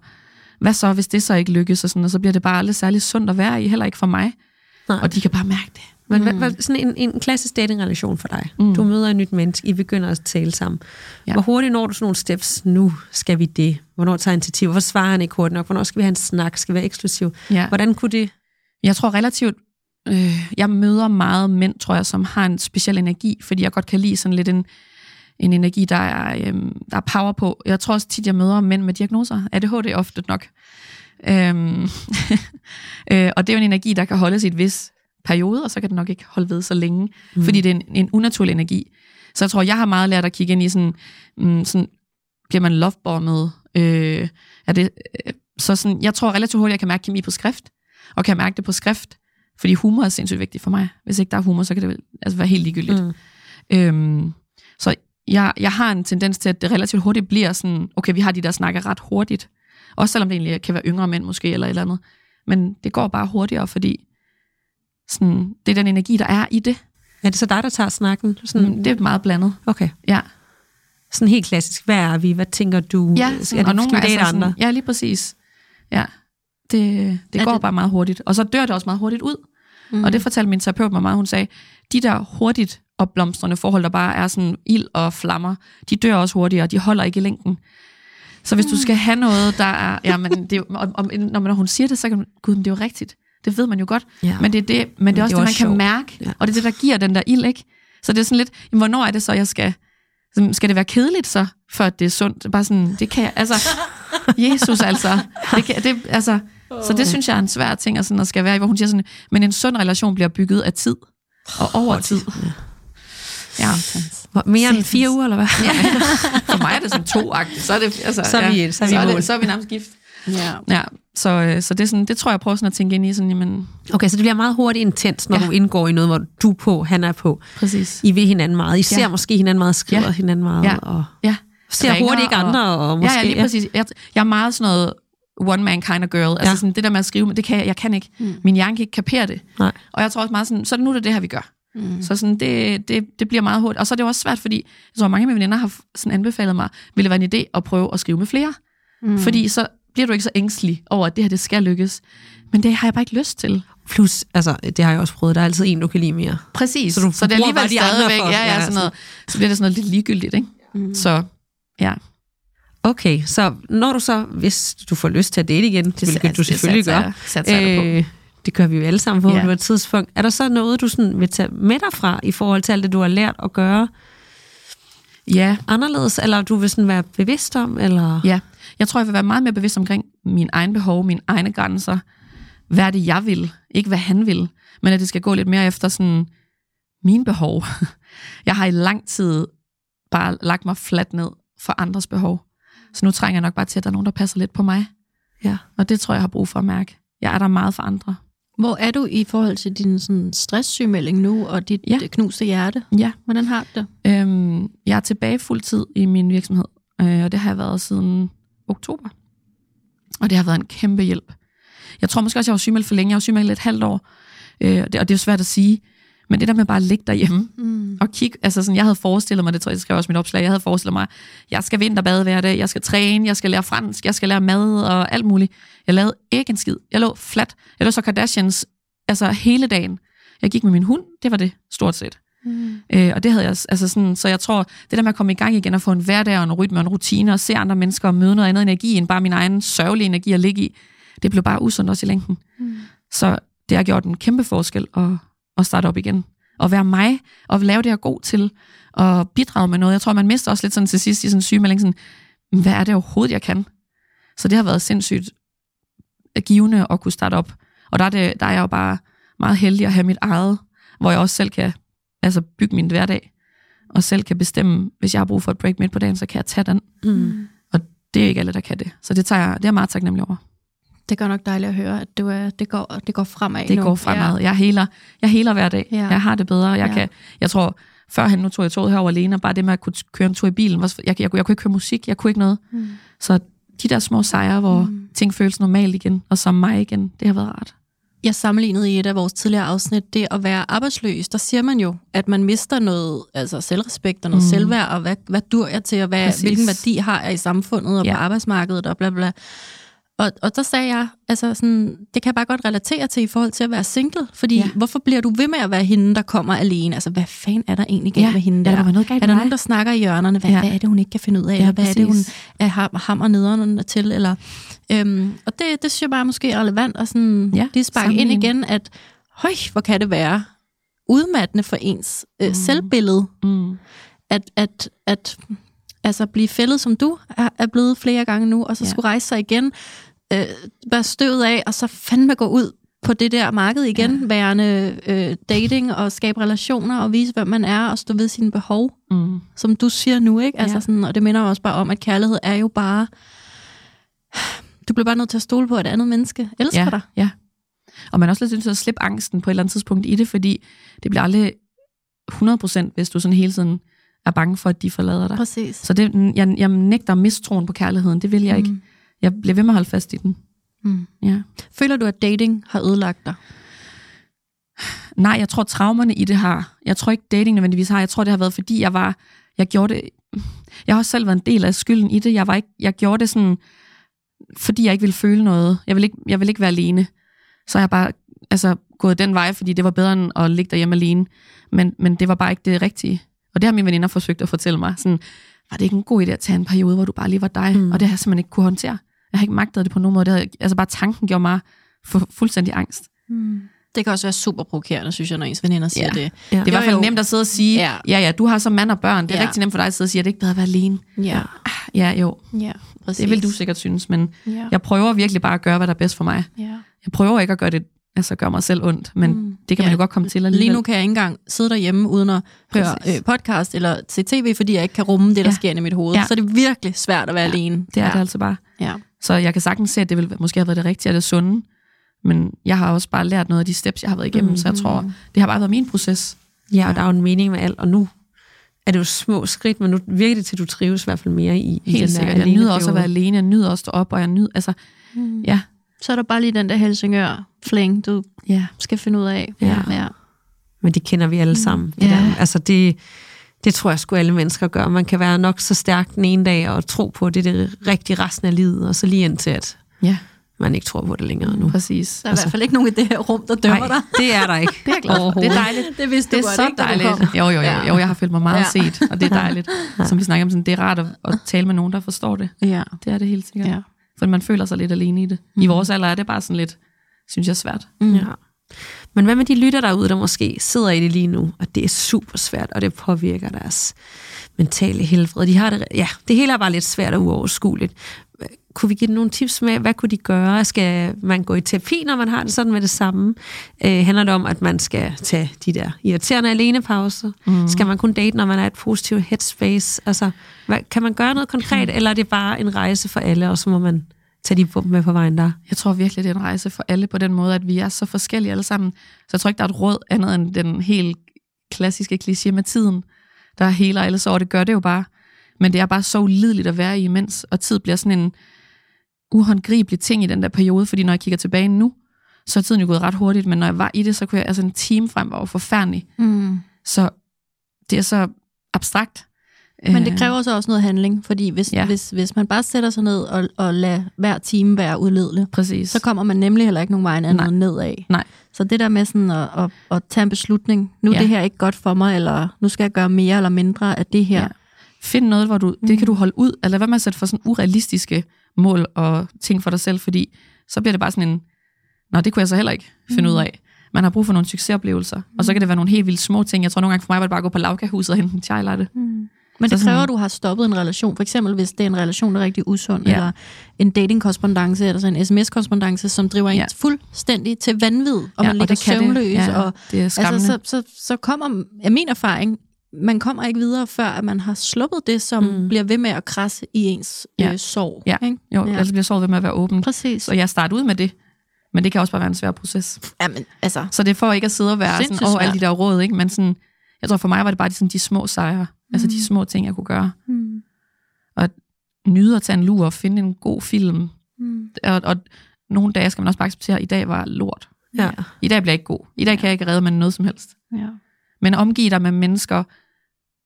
hvad så, hvis det så ikke lykkes, og, sådan, og så bliver det bare aldrig særlig sundt at være i, heller ikke for mig. Nej. Og de kan bare mærke det. Men mm. hvad, sådan en, en klassisk datingrelation for dig. Mm. Du møder et nyt menneske, I begynder at tale sammen. Ja. Hvor hurtigt når du sådan nogle steps? Nu skal vi det. Hvornår tager initiativ? Hvorfor svarer han ikke hurtigt nok? Hvornår skal vi have en snak? Skal vi være eksklusiv? Ja. Hvordan kunne det... Jeg tror relativt... Øh, jeg møder meget mænd, tror jeg, som har en speciel energi, fordi jeg godt kan lide sådan lidt en en energi, der er, øhm, der er power på. Jeg tror også tit, jeg møder mænd med diagnoser. ADHD ofte nok. Øhm, *laughs* øh, og det er jo en energi, der kan holdes i et vis periode, og så kan det nok ikke holde ved så længe, mm. fordi det er en, en unaturlig energi. Så jeg tror, jeg har meget lært at kigge ind i sådan, mm, sådan bliver man lovebommet? Øh, er det, øh, så sådan, jeg tror relativt hurtigt, jeg kan mærke kemi på skrift, og kan mærke det på skrift, fordi humor er sindssygt vigtigt for mig. Hvis ikke der er humor, så kan det altså være helt ligegyldigt. Mm. Øhm, så jeg, jeg har en tendens til, at det relativt hurtigt bliver sådan, okay, vi har de der snakker ret hurtigt. Også selvom det egentlig kan være yngre mænd måske, eller et eller andet. Men det går bare hurtigere, fordi sådan, det er den energi, der er i det. Er det så dig, der tager snakken? Sådan, mm, det er meget blandet. Okay. Ja. Sådan helt klassisk, hvad er vi? Hvad tænker du? Ja, sådan, er det, og nogle gange altså andre? ja, lige præcis. Ja, det, det går det? bare meget hurtigt. Og så dør det også meget hurtigt ud. Mm. Og det fortalte min terapeut mig meget. Hun sagde, de der hurtigt opblomstrende forhold, der bare er sådan ild og flammer, de dør også hurtigere, de holder ikke i længden. Så hvis du skal have noget, der er... Ja, men det, og, og, når, hun siger det, så kan man... Gud, det er jo rigtigt. Det ved man jo godt. Ja. Men det er, det, men det er også det, det man sjov. kan mærke. Ja. Og det er det, der giver den der ild, ikke? Så det er sådan lidt, jamen, hvornår er det så, jeg skal... Skal det være kedeligt så, for at det er sundt? Bare sådan, det kan jeg... Altså, *laughs* Jesus altså. Det kan, det, altså så det synes jeg er en svær ting at, sådan, at skal være i, hvor hun siger sådan, men en sund relation bliver bygget af tid og over tid. Ja. Hvor, mere end fire uger, eller hvad? Ja. *laughs* For mig er det sådan to -agtigt. Så er, det, altså, så er vi, ja, så er vi, så er, det, så er vi nærmest gift. Ja. ja. Så, øh, så det, er sådan, det tror jeg, jeg prøver sådan at tænke ind i. Sådan, jamen, okay, så det bliver meget hurtigt intens, når ja. du indgår i noget, hvor du er på, han er på. Præcis. I vil hinanden meget. I ser ja. måske hinanden meget, skriver ja. hinanden meget. Ja. Og ja. ser Ringer hurtigt ikke andre. Og, og måske, ja, ja, lige præcis. Jeg, jeg er meget sådan noget one man kind of girl. Altså ja. Sådan, det der med at skrive, det kan jeg, jeg kan ikke. Mm. Min hjerne kan ikke kapere det. Nej. Og jeg tror også meget sådan, så nu er det det her, vi gør. Mm. Så sådan, det, det, det bliver meget hurtigt. Og så er det også svært, fordi jeg tror, mange af mine veninder har sådan anbefalet mig, ville det være en idé at prøve at skrive med flere. Mm. Fordi så bliver du ikke så ængstelig over, at det her det skal lykkes. Men det har jeg bare ikke lyst til. Plus, altså, det har jeg også prøvet, der er altid en, du kan lide mere. Præcis, så, du så det er alligevel de stadigvæk, for, ja, ja, sådan noget, så bliver det sådan noget lidt ligegyldigt, ikke? Mm. Så, ja. Okay, så når du så, hvis du får lyst til at date igen, det hvilket du selvfølgelig gør, øh, det gør vi jo alle sammen på på et tidspunkt, er der så noget, du sådan vil tage med dig fra, i forhold til alt det, du har lært at gøre Ja, anderledes, eller du vil sådan være bevidst om, eller... Ja, jeg tror, jeg vil være meget mere bevidst omkring min egen behov, mine egne grænser. Hvad er det, jeg vil? Ikke hvad han vil, men at det skal gå lidt mere efter sådan mine behov. *laughs* Jeg har i lang tid bare lagt mig fladt ned for andres behov. Så nu trænger jeg nok bare til, at der er nogen, der passer lidt på mig. Ja. Og det tror jeg, jeg har brug for at mærke. Jeg er der meget for andre. Hvor er du i forhold til din sådan, stresssygemelding nu, og dit Ja. ja. knuste hjerte? Ja. Hvordan har du det? Øhm, jeg er tilbage fuld tid i min virksomhed, øh, og det har jeg været siden oktober. Og det har været en kæmpe hjælp. Jeg tror måske også, jeg var sygemeldt for længe. Jeg var sygemeldt et halvt år, øh, og, det, og det er jo svært at sige. Men det der med bare at ligge derhjemme Mm. og kigge, altså sådan, jeg havde forestillet mig, det tror jeg, jeg skrev også mit opslag, jeg havde forestillet mig, jeg skal vinterbade hver dag, jeg skal træne, jeg skal lære fransk, jeg skal lære mad og alt muligt. Jeg lavede ikke en skid. Jeg lå flat. Jeg lå så Kardashians altså hele dagen. Jeg gik med min hund, det var det stort set. Mm. Øh, og det havde jeg, altså sådan, så jeg tror, det der med at komme i gang igen og få en hverdag og en rytme og en rutine og se andre mennesker og møde noget andet energi end bare min egen sørgelige energi at ligge i, det blev bare usundt også i længden. Mm. Så det har gjort en kæmpe forskel at, at starte op igen. Og være mig, og lave det, jeg er god til, og bidrage med noget. Jeg tror, man mister også lidt sådan til sidst i sådan en sygemelding, sådan, hvad er det overhovedet, jeg kan? Så det har været sindssygt givende at kunne starte op. Og der er, det, der er jeg jo bare meget heldig at have mit eget, hvor jeg også selv kan altså bygge min hverdag, og selv kan bestemme, hvis jeg har brug for et break midt på dagen, så kan jeg tage den. Mm. Og det er ikke alle, der kan det. Så det, tager jeg, det er jeg meget taknemmelig over. Det gør nok dejligt at høre, at du er, det, går, det går fremad Det nu. går fremad. Jeg heler, jeg heler hver dag. Ja. Jeg har det bedre. Jeg, Ja. kan, jeg tror, førhen nu tog jeg toget herover alene, og bare det med at kunne køre en tur i bilen, var, jeg, jeg, jeg kunne ikke høre musik, jeg kunne ikke noget. Mm. Så de der små sejre, hvor Mm. ting føles normalt igen, og som mig igen, det har været rart. Jeg sammenlignede i et af vores tidligere afsnit, det at være arbejdsløs, der siger man jo, at man mister noget altså selvrespekt og noget Mm. selvværd, og hvad, hvad dur jeg til, og hvad, Præcis. hvilken værdi har jeg i samfundet og Ja. ja. på arbejdsmarkedet og bla bla. Og, og der sagde jeg, altså sådan, det kan jeg bare godt relatere til i forhold til at være single, fordi Ja. hvorfor bliver du ved med at være hende, der kommer alene? Altså, hvad fanden er der egentlig galt Ja. med hende Ja, der? der var noget galt er der nogen, der snakker i hjørnerne? Hvad, Ja. hvad er det, hun ikke kan finde ud af? Ja, eller hvad er det, hun er ham, ham og nederen til? Eller, øhm, og det, det synes jeg bare måske er relevant at sådan, Ja, lige sparke ind igen, at høj, hvor kan det være udmattende for ens øh, mm. selvbillede, Mm. at, at, at altså, blive fældet, som du er, blevet flere gange nu, og så Ja. skulle rejse sig igen, øh, være støvet af, og så fandme gå ud på det der marked igen, ja. værende øh, dating og skabe relationer og vise, hvem man er og stå ved sine behov, Mm. som du siger nu, ikke? Altså Ja. sådan, og det minder også bare om, at kærlighed er jo bare... Du bliver bare nødt til at stole på, at et andet menneske elsker ja, dig. Ja. Og man er også lidt nødt til at slippe angsten på et eller andet tidspunkt i det, fordi det bliver aldrig 100%, hvis du sådan hele tiden er bange for, at de forlader dig. Præcis. Så det, jeg, jeg nægter mistroen på kærligheden. Det vil jeg ikke. Mm. Jeg bliver ved med at holde fast i den. Mm. Ja. Føler du, at dating har ødelagt dig? Nej, jeg tror, traumerne i det har. Jeg tror ikke, dating nødvendigvis har. Jeg tror, det har været, fordi jeg var... Jeg gjorde det... Jeg har også selv været en del af skylden i det. Jeg, var ikke, jeg gjorde det sådan, fordi jeg ikke ville føle noget. Jeg ville ikke, jeg ville ikke være alene. Så jeg bare altså, gået den vej, fordi det var bedre end at ligge derhjemme alene. Men, men det var bare ikke det rigtige. Og det har mine veninder forsøgt at fortælle mig. Sådan, var det ikke en god idé at tage en periode, hvor du bare lige var dig? Mm. Og det har jeg simpelthen ikke kunne håndtere. Jeg har ikke magtet det på nogen måde. Det havde, altså bare tanken gjorde mig fu- fuldstændig angst. Mm. Det kan også være super provokerende, synes jeg, når ens veninder siger Ja. det. Ja. Det er i hvert fald nemt at sidde og sige, ja, Ja. ja, ja du har så mand og børn. Det er Ja. rigtig nemt for dig at sidde og sige, at det ikke bedre at være alene. Ja, Ja, jo, ja præcis. det vil du sikkert synes, men Ja. jeg prøver virkelig bare at gøre, hvad der er bedst for mig. ja. Jeg prøver ikke at gøre det, altså gøre mig selv ondt, men mm. det kan man Ja. jo godt komme til alligevel. Lige nu kan jeg ikke engang sidde derhjemme uden at høre Præcis. øh, podcast eller se tv, fordi jeg ikke kan rumme det, der Ja. sker inde i mit hoved. Ja. Så det er virkelig svært at være alene. Det er ja. det altså bare. Ja. Så jeg kan sagtens se, at det ville måske have været det rigtige og det sunde, men jeg har også bare lært noget af de steps, jeg har været igennem, mm. så jeg tror, det har bare været min proces. Ja, og der er jo en mening med alt, og nu er det jo små skridt, men nu virker det til, at du trives i hvert fald mere i, i den Helt der sikkert. Jeg nyder også at være alene, jeg nyder også at stå op, og jeg nyder, altså, Mm. ja, Så er der bare lige den der Helsingør-fling, du ja. skal finde ud af. Ja. ja. Men det kender vi alle sammen. Det Ja. der. Altså det, det tror jeg sgu alle mennesker gør. Man kan være nok så stærk den ene dag og tro på, at det er det rigtige resten af livet, og så lige indtil, at ja. man ikke tror på det længere nu. Præcis. Der er altså, i hvert fald ikke nogen i det her rum, der dømmer Nej, dig. det er der ikke. *laughs* Det er glad for. Det er dejligt. Det vidste Det du er godt, så ikke, dejligt. Jo, jo, jo, Ja. jo. Jeg har følt mig meget Ja. set, og det er dejligt. *laughs* Som vi snakker om, sådan, det er rart at, at tale med nogen, der forstår det. Ja. Det er det helt sikkert. Ja. For man føler sig lidt alene i det. I vores alder er det bare sådan lidt, synes jeg, svært. Mm. Ja. Men hvad med de lytter derude, der måske sidder i det lige nu, og det er super svært, og det påvirker deres mentale helbred. De har det, ja, det hele er bare lidt svært og uoverskueligt. Kunne vi give dem nogle tips med, hvad kunne de gøre? Skal man gå i terapi, når man har det sådan med det samme? Øh, handler det om, at man skal tage de der irriterende alenepauser? Mm. Skal man kun date, når man er et positivt headspace? Altså, hvad, kan man gøre noget konkret, eller er det bare en rejse for alle, og så må man tage de med på vejen der? Jeg tror virkelig, det er en rejse for alle på den måde, at vi er så forskellige alle sammen. Så jeg tror ikke, der er et råd andet end den helt klassiske kliché med tiden, der heler alle sår. Det gør det jo bare. Men det er bare så ulideligt at være i imens, og tid bliver sådan en uhåndgribelig ting i den der periode, fordi når jeg kigger tilbage nu, så er tiden jo gået ret hurtigt, men når jeg var i det, så kunne jeg, altså en time frem var jo forfærdelig. Mm. Så det er så abstrakt. Men det Øh, kræver så også noget handling, fordi hvis, Ja. ja. hvis, hvis man bare sætter sig ned og, og lader hver time være udledelig, Præcis. så kommer man nemlig heller ikke nogen vej andet Nej. nedad. Nej. Så det der med sådan at, at, at tage en beslutning, nu er Ja. det her ikke godt for mig, eller nu skal jeg gøre mere eller mindre af det her. Ja. Find noget, hvor du, det kan du holde ud, eller lad være med at sætte for sådan urealistiske mål og ting for dig selv, fordi så bliver det bare sådan en, nå, det kunne jeg så heller ikke finde ud af. Man har brug for nogle succesoplevelser, og så kan det være nogle helt vildt små ting. Jeg tror nogle gange for mig var det bare at gå på lavkahuset og hente en chai latte. Men Så det sådan- kræver, at du har stoppet en relation. For eksempel, hvis det er en relation, der er rigtig usund, Ja. ja. eller en datingkorrespondance, eller sådan en sms-korrespondance, som driver en Ja. fuldstændig til vanvid, og Ja, man ligger søvnløs. Ja, og, det er skræmmende. altså, så, så, så kommer, af min erfaring, man kommer ikke videre, før at man har sluppet det, som Mm. bliver ved med at krasse i ens Ja. ja. øh, sorg. Ja. Ikke? Jo, Ja. ellers bliver såret ved med at være åben. Præcis. Så jeg starter ud med det, men det kan også bare være en svær proces. Jamen, altså, Så det for ikke at sidde og være sådan, over alle de der råd, ikke? men sådan, jeg tror for mig var det bare de, sådan, de små sejre. Altså de små ting, jeg kunne gøre. mm. Nyde at tage en lur og finde en god film, Mm. og, og nogle dage skal man også bare acceptere, at i dag var lort. Ja. I dag bliver jeg ikke god. I dag kan jeg ikke redde med noget som helst. Ja. Men omgive dig med mennesker,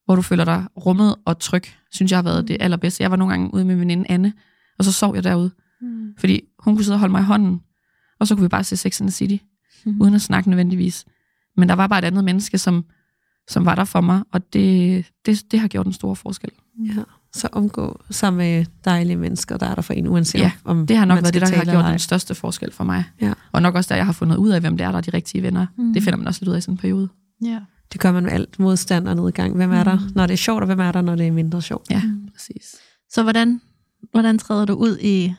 hvor du føler dig rummet og tryg, synes jeg har været det allerbedste. Jeg var nogle gange ude med min veninde Anne, og så sov jeg derude. Mm. Fordi hun kunne sidde og holde mig i hånden, og så kunne vi bare se Sex and the City, Mhm. uden at snakke nødvendigvis. Men der var bare et andet menneske, som, som var der for mig, og det, det, det har gjort en stor forskel. ja. Så omgå sammen med dejlige mennesker, der er der for en, uanset Ja, om Det har nok været det, der har gjort den største forskel for mig. Ja. Og nok også der, jeg har fundet ud af, hvem det er, der er de rigtige venner. Mm. Det finder man også lidt ud af i sådan en periode. Ja. Det gør man med alt modstand og nedgang. Hvem er der, når det er sjovt, og hvem er der, når det er mindre sjovt? Ja, Mm. præcis. Så hvordan, hvordan træder du ud i,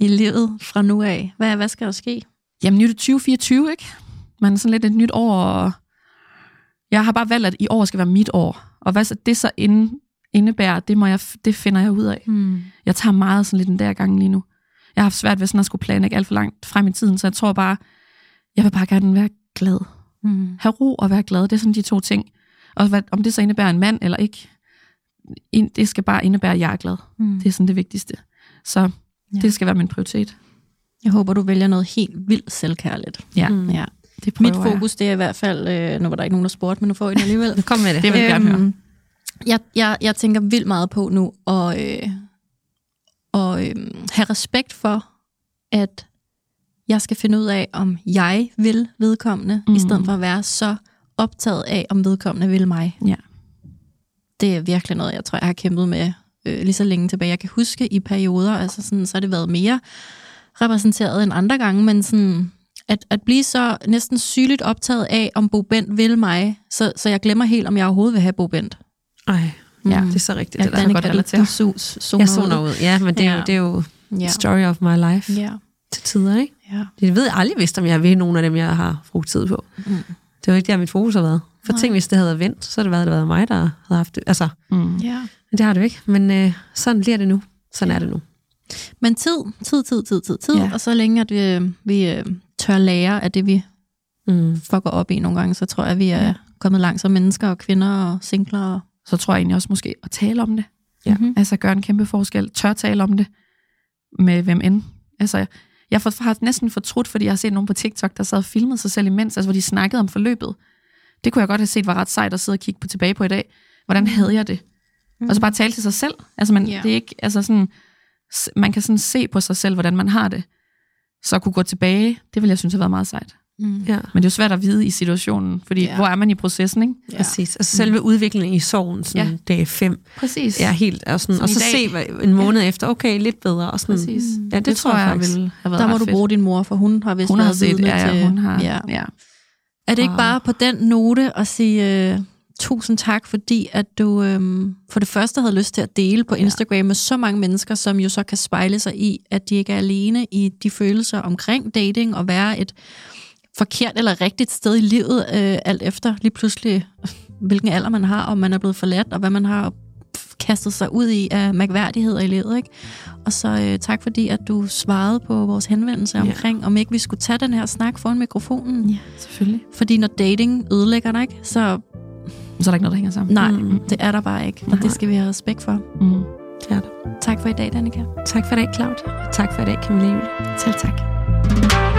i livet fra nu af? Hvad, hvad skal der ske? Jamen, nu er det 2024, ikke? Man er sådan lidt et nyt år, og jeg har bare valgt, at i år skal være mit år. Og hvad så det så inde, indebærer, det, må jeg, det finder jeg ud af. Mm. Jeg tager meget sådan lidt den der gang lige nu. Jeg har haft svært ved sådan at skulle planlægge alt for langt frem i tiden, så jeg tror bare, jeg vil bare gerne være glad. Mm. Have ro og være glad, det er sådan de to ting. Og hvad, om det så indebærer en mand eller ikke, det skal bare indebære, at jeg er glad. Mm. Det er sådan det vigtigste. Så Ja. det skal være min prioritet. Jeg håber, du vælger noget helt vildt selvkærligt. Ja, Mm. Ja. Det Mit fokus, det er i hvert fald, øh, nu var der ikke nogen, der spurgte, men nu får I det alligevel. *laughs* Kom med det. Det vil jeg gerne høre. Øhm, jeg, jeg, jeg tænker vildt meget på nu at, øh, at øh, have respekt for, at jeg skal finde ud af, om jeg vil vedkommende, mm. Mm. i stedet for at være så optaget af, om vedkommende vil mig. Ja. Det er virkelig noget, jeg tror, jeg har kæmpet med øh, lige så længe tilbage. Jeg kan huske i perioder, altså sådan, så har det været mere repræsenteret end andre gange, men sådan, at, at blive så næsten sygeligt optaget af, om Bo Bent vil mig, så, så jeg glemmer helt, om jeg overhovedet vil have Bo Bent. Ej, Ja. det er så rigtigt. Ja, det der. kan godt relatere. du sus, zoner Jeg zoner ud. Ja, men det er, jo, Ja. det er jo Ja. story of my life Ja. til tider, ikke? ja. Jeg ved aldrig vidst, om jeg vil nogen af dem, jeg har brugt tid på. Mm. Det var ikke der, mit fokus har været. For Nej. tænk, hvis det havde været vendt, så havde det været, det havde været mig, der havde haft det. Altså, Mm. ja. det har det jo ikke. Men øh, sådan bliver det nu. Sådan er det nu. Men tid, tid, tid, tid, tid, tid. Ja. Ja. Og så længe, at vi, vi øh, tør lære af det, vi Mm. fucker op i nogle gange, så tror jeg, at vi er kommet langt som mennesker og kvinder og singler. Og, Så tror jeg egentlig også måske at tale om det. Ja. Mhm. Altså gøre en kæmpe forskel. Tør tale om det med hvem end. Altså, jeg for- har næsten fortrudt, fordi jeg har set nogen på TikTok, der sad og filmede sig selv imens, altså hvor de snakkede om forløbet. Det kunne jeg godt have set var ret sejt at sidde og kigge på tilbage på i dag. Hvordan havde jeg det? Mm. Og så bare tale til sig selv. Altså, man, Ja. det er ikke, altså sådan, man kan sådan se på sig selv, hvordan man har det. Så kunne gå tilbage, det ville jeg synes have været meget sejt. Mm. Ja. Men det er jo svært at vide i situationen, fordi ja. hvor er man i processen, ikke? Ja. Præcis. Altså selve mm. udviklingen i sorgen, sådan ja. dag 5. Præcis. Ja, helt. Og, sådan, og så se en måned ja. efter, okay, lidt bedre. Og sådan, Præcis. Ja, det, det tror jeg, jeg vil have været Der må du bruge din mor, for hun har vist hun har set, ja, ja, hun har, ja. ja. Er det ikke bare på den note at sige uh, tusind tak, fordi at du um, for det første havde lyst til at dele på Instagram ja. med så mange mennesker, som jo så kan spejle sig i, at de ikke er alene i de følelser omkring dating og være et forkert eller rigtigt sted i livet, øh, alt efter lige pludselig, *laughs* hvilken alder man har, om man er blevet forladt, og hvad man har kastet sig ud i af mærkværdigheder i livet. Ikke? Og så øh, tak fordi, at du svarede på vores henvendelse ja. omkring, om ikke vi skulle tage den her snak foran mikrofonen. Ja, selvfølgelig. Fordi når dating ødelægger dig, ikke, så... Så er der ikke noget, der hænger sammen. Nej, mm. det er der bare ikke. Og det skal vi have respekt for. Mm. Det er det. Tak for i dag, Danika. Tak for i dag, Claudia. Tak for i dag, Camilla Julie. Selv tak.